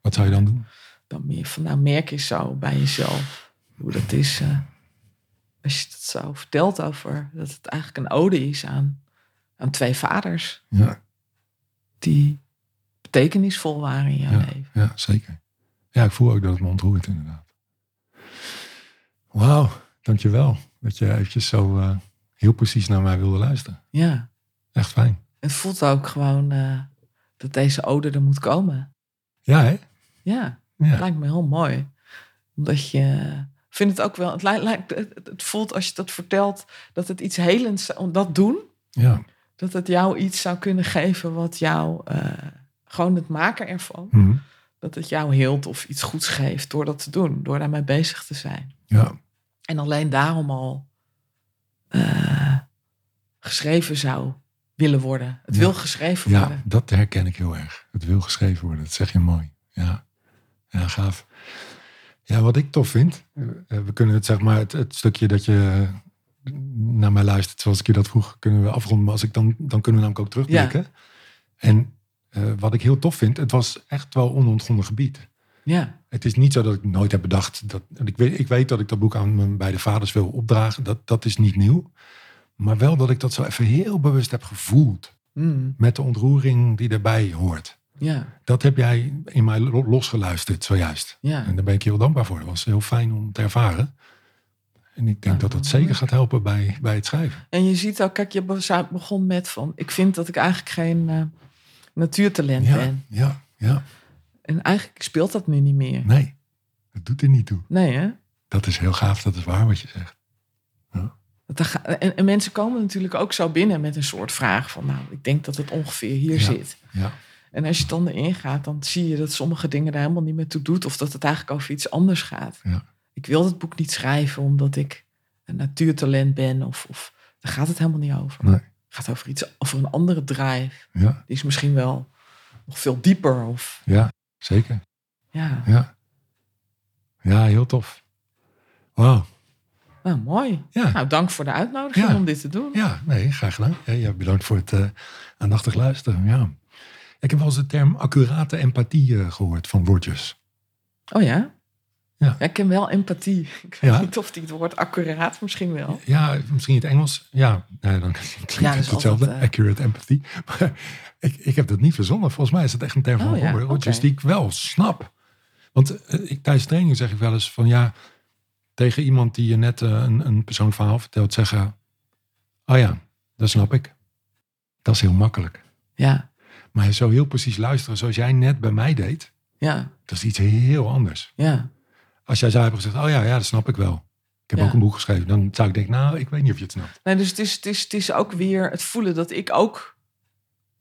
Wat zou je dan doen? Dan meer van, nou merk je zo bij jezelf hoe dat is. eh, als je dat zo vertelt over dat het eigenlijk een ode is aan, aan twee vaders Ja, die betekenisvol waren in jouw ja, leven. ja, zeker. Ja, ik voel ook dat het me ontroert inderdaad. Wauw, dankjewel dat je eventjes zo eh, heel precies naar mij wilde luisteren. Ja. Echt fijn. Het voelt ook gewoon eh, dat deze ode er moet komen. Ja, hè? Ja. Ja, lijkt me heel mooi. Omdat je vindt het ook wel. Het, lijkt, het, voelt als je dat vertelt dat het iets helends om dat doen. ja. Dat het jou iets zou kunnen geven wat jou eh, gewoon het maken ervan. Mhm. Dat het jou heelt of iets goeds geeft door dat te doen. Door daarmee bezig te zijn. ja. En alleen daarom al eh, geschreven zou willen worden. Het Ja. wil geschreven Ja, worden. dat herken ik heel erg. Het wil geschreven worden. Dat zeg je mooi. Ja, ja gaaf. Ja, wat ik tof vind. eh, We kunnen het zeg maar, het, het stukje dat je naar mij luistert, zoals ik je dat vroeg, kunnen we afronden. Maar als ik dan, dan kunnen we namelijk ook terugblikken. En eh, wat ik heel tof vind, het was echt wel onontgonnen gebied. Ja, Het is niet zo dat ik nooit heb bedacht. Dat, ik, weet, ik weet dat ik dat boek aan mijn beide vaders wil opdragen. Dat, dat is niet nieuw. Maar wel dat ik dat zo even heel bewust heb gevoeld. Mm, Met de ontroering die daarbij hoort. Ja, Dat heb jij in mij lo- losgeluisterd zojuist. ja. En daar ben ik je heel dankbaar voor. Dat was heel fijn om te ervaren. En ik denk Ja, dat dat zeker gaat helpen bij, bij het schrijven. En je ziet ook, kijk, je be- begon met van, ik vind dat ik eigenlijk geen eh, natuurtalent Ja, ben. ja, ja. En eigenlijk speelt dat nu niet meer. Nee, dat doet er niet toe. Nee, hè? Dat is heel gaaf, dat is waar wat je zegt. Dat er ga- en, en mensen komen natuurlijk ook zo binnen met een soort vraag van, nou, ik denk dat het ongeveer hier Ja. zit. Ja, En als je dan erin gaat, dan zie je dat sommige dingen daar helemaal niet meer toe doet. Of dat het eigenlijk over iets anders gaat. Ja. Ik wil het boek niet schrijven omdat ik een natuurtalent ben. Of, of daar gaat het helemaal niet over. Nee. Het gaat over iets, over een andere drive. ja, Die is misschien wel nog veel dieper. Of ja zeker. ja, Ja, ja heel tof. Wauw. nou mooi. Ja. Nou, dank voor de uitnodiging Ja. om dit te doen. Ja, nee, graag gedaan. Ja, ja, bedankt voor het eh, aandachtig luisteren. Ja. Ik heb wel eens de term accurate empathie eh, gehoord van woordjes. Oh ja? Ja. ik ken wel empathie. Ik weet Ja. niet of die het woord accuraat misschien wel. Ja, misschien in het Engels. Ja, nee, dan klinkt Ja, het hetzelfde. eh, Accurate empathy. Maar ik, ik heb dat niet verzonnen. Volgens mij is dat echt een term van Oh ja, die ik wel snap. Want eh, ik, tijdens training zeg ik wel eens van ja, tegen iemand die je net een, een persoonlijk verhaal vertelt, zeggen: Oh ja, dat snap ik. Dat is heel makkelijk. Ja, Maar zo heel precies luisteren zoals jij net bij mij deed, ja, dat is iets heel anders. ja. Als jij zou hebben gezegd, oh ja, ja, dat snap ik wel. Ik heb Ja. ook een boek geschreven. Dan zou ik denken, nou, ik weet niet of je het snapt. Nee, dus het is, het, is, het is ook weer het voelen dat ik ook.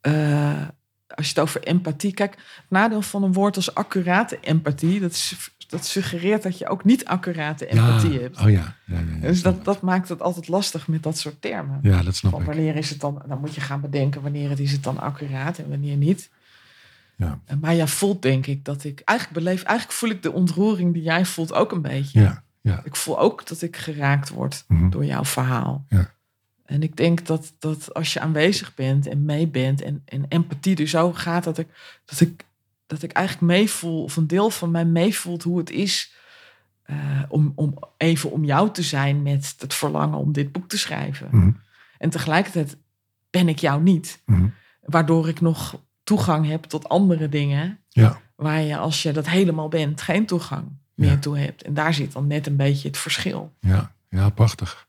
eh, als je het over empathie. Kijk, het nadeel van een woord als accurate empathie. Dat, is, dat suggereert dat je ook niet accurate empathie ja. hebt. Oh ja. ja, dus dat, dat maakt het altijd lastig met dat soort termen. Ja, dat snap Van wanneer is het dan. Dan moet je gaan bedenken wanneer het is het dan accuraat en wanneer niet. Ja. Maar ja, voelt denk ik dat ik. Eigenlijk beleef. Eigenlijk voel ik de ontroering die jij voelt ook een beetje. Ja, ja. Ik voel ook dat ik geraakt word Mhm. door jouw verhaal. Ja. En ik denk dat, dat als je aanwezig bent en mee bent en, en empathie er zo gaat dat ik, dat ik dat ik eigenlijk meevoel, of een deel van mij meevoelt hoe het is eh, om, om even om jou te zijn met het verlangen om dit boek te schrijven. Mhm. En tegelijkertijd ben ik jou niet, Mhm. waardoor ik nog toegang heb tot andere dingen Ja, waar je als je dat helemaal bent geen toegang meer Ja. toe hebt. En daar zit dan net een beetje het verschil. ja, ja, prachtig.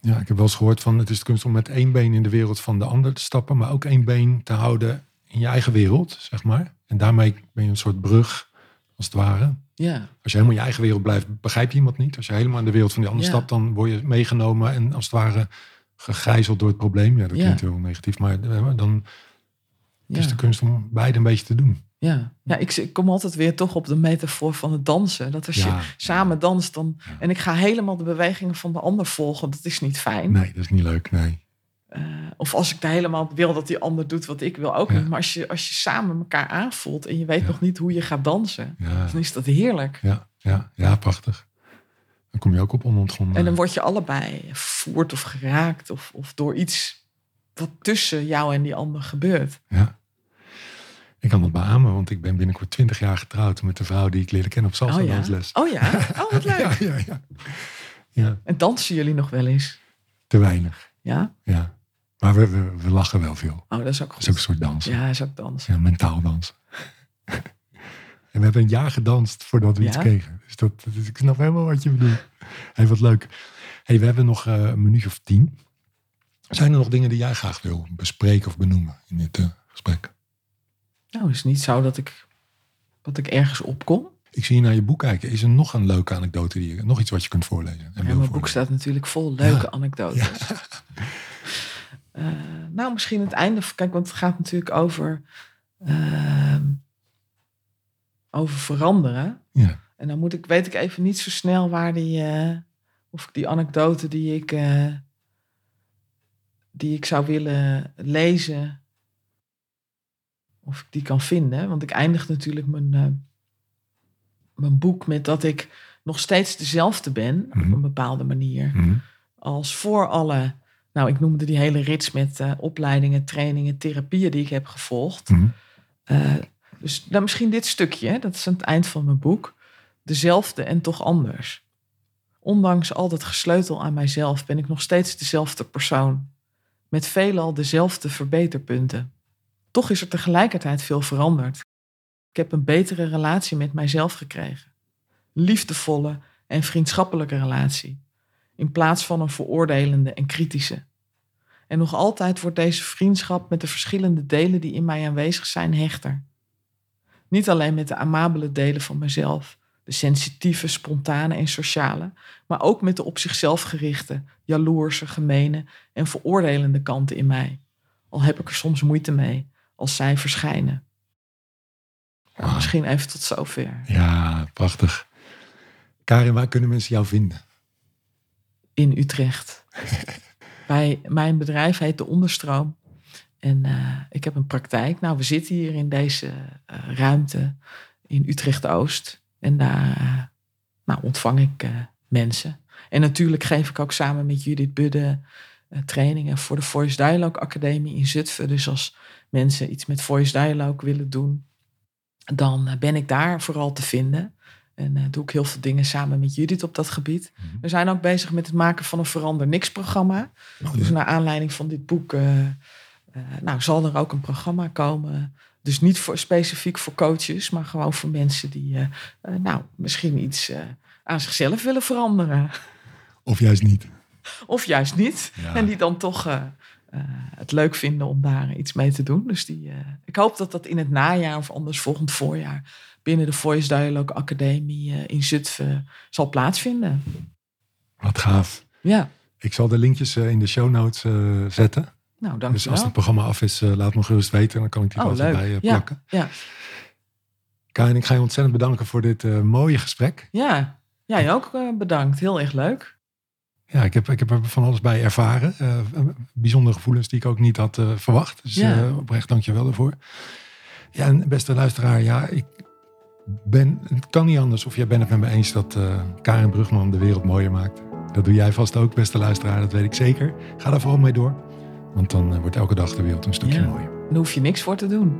Ja, ik heb wel eens gehoord van het is de kunst om met één been in de wereld van de ander te stappen, maar ook één been te houden in je eigen wereld, zeg maar. En daarmee ben je een soort brug, als het ware. Ja, Als je helemaal in je eigen wereld blijft, begrijp je iemand niet. Als je helemaal in de wereld van die ander Ja. stapt, dan word je meegenomen en als het ware gegijzeld door het probleem. Ja, dat klinkt heel negatief, maar eh, dan ja. is de kunst om beide een beetje te doen. Ja, ja ik, ik kom altijd weer toch op de metafoor van het dansen. Dat als Ja. je samen danst dan, Ja. en ik ga helemaal de bewegingen van de ander volgen, dat is niet fijn. Nee, dat is niet leuk, nee. Eh, of als ik daar helemaal wil dat die ander doet wat ik wil, ook Ja. niet. Maar als je, als je samen elkaar aanvoelt en je weet Ja. nog niet hoe je gaat dansen, Ja, dan is dat heerlijk. ja, ja, ja, prachtig. Dan kom je ook op onontgonnen. En dan word je allebei gevoerd of geraakt of, of door iets wat tussen jou en die ander gebeurt. Ja. Ik kan dat beamen, want ik ben binnenkort 20 jaar getrouwd met de vrouw die ik leerde kennen op salsa Oh ja? dansles. Oh ja? Oh, wat leuk. Ja, ja, ja. ja, En dansen jullie nog wel eens? te weinig. Ja? Ja. Maar we, we, we lachen wel veel. Oh, dat is ook Dat goed. is ook een soort dans. Ja, dat is ook dansen. Ja, mentaal dansen. en we hebben een jaar gedanst voordat we iets Ja? kregen. Dus, dat, dus ik snap helemaal wat je bedoelt. Hey, wat leuk. Hey, we hebben nog eh, een minuutje of tien. Zijn er nog dingen die jij graag wil bespreken of benoemen in dit eh, gesprek? Nou, het is niet zo dat ik, dat ik ergens opkom. Ik zie je naar je boek kijken. Is er nog een leuke anekdote, die je, nog iets wat je kunt voorlezen? En Ja, mijn boek staat natuurlijk vol leuke Ja. anekdotes. Eh, nou, misschien het einde. Kijk, want het gaat natuurlijk over, ehm, over veranderen. Ja. En dan moet ik, weet ik even niet zo snel waar die, eh, of ik die anekdote die ik, eh, die ik zou willen lezen, of ik die kan vinden. Want ik eindig natuurlijk mijn, mijn boek met dat ik nog steeds dezelfde ben, Mhm. op een bepaalde manier Mhm. als voor alle, nou ik noemde die hele rits met eh, opleidingen, trainingen, therapieën die ik heb gevolgd. Mhm. Eh, dus dan misschien dit stukje, hè, dat is aan het eind van mijn boek. Dezelfde en toch anders. Ondanks al dat gesleutel aan mijzelf ben ik nog steeds dezelfde persoon. Met veelal dezelfde verbeterpunten. Toch is er tegelijkertijd veel veranderd. Ik heb een betere relatie met mijzelf gekregen. Liefdevolle en vriendschappelijke relatie in plaats van een veroordelende en kritische. En nog altijd wordt deze vriendschap met de verschillende delen die in mij aanwezig zijn hechter. Niet alleen met de amabele delen van mezelf, de sensitieve, spontane en sociale, maar ook met de op zichzelf gerichte, jaloerse, gemene en veroordelende kanten in mij. Al heb ik er soms moeite mee als zij verschijnen. Wauw. misschien even tot zover. Ja, prachtig. Karin, waar kunnen mensen jou vinden? In Utrecht. Bij mijn bedrijf heet de Onderstroom. En eh, ik heb een praktijk. Nou, we zitten hier in deze eh, ruimte in Utrecht-Oost. En daar eh, nou, ontvang ik mensen. En natuurlijk geef ik ook samen met Judith Budde trainingen voor de Voice Dialogue Academie in Zutphen. Dus als mensen iets met Voice Dialogue willen doen, dan ben ik daar vooral te vinden. En eh, doe ik heel veel dingen samen met Judith op dat gebied. We zijn ook bezig met het maken van een verander niks programma. Oh, Dus naar aanleiding van dit boek eh, eh, nou, zal er ook een programma komen. Dus niet voor, specifiek voor coaches, maar gewoon voor mensen die nou, misschien iets aan zichzelf willen veranderen. Of juist niet. Of juist niet. Ja. En die dan toch het leuk vinden om daar iets mee te doen. Dus die, ik hoop dat dat in het najaar of anders volgend voorjaar binnen de Voice Dialogue Academie eh, in Zutphen zal plaatsvinden. Wat gaaf. Ja, Ik zal de linkjes eh, in de show notes eh, zetten. nou Dus dankjewel. als het programma af is, laat me gerust weten. Dan kan ik die Oh, altijd leuk. bij Ja. plakken. Ja. Karin, ik ga je ontzettend bedanken voor dit mooie gesprek. Ja, jij ook bedankt. Heel erg leuk. Ja, ik heb, ik heb er van alles bij ervaren. Bijzondere gevoelens die ik ook niet had verwacht. Dus Ja. oprecht dank je wel daarvoor. Ja, en beste luisteraar, ja, ik ben, het kan niet anders of jij bent het met me eens dat eh Karin Brugman de wereld mooier maakt. Dat doe jij vast ook, beste luisteraar, dat weet ik zeker. Ga daar vooral mee door, want dan eh, wordt elke dag de wereld een stukje Ja. mooier. Daar hoef je niks voor te doen.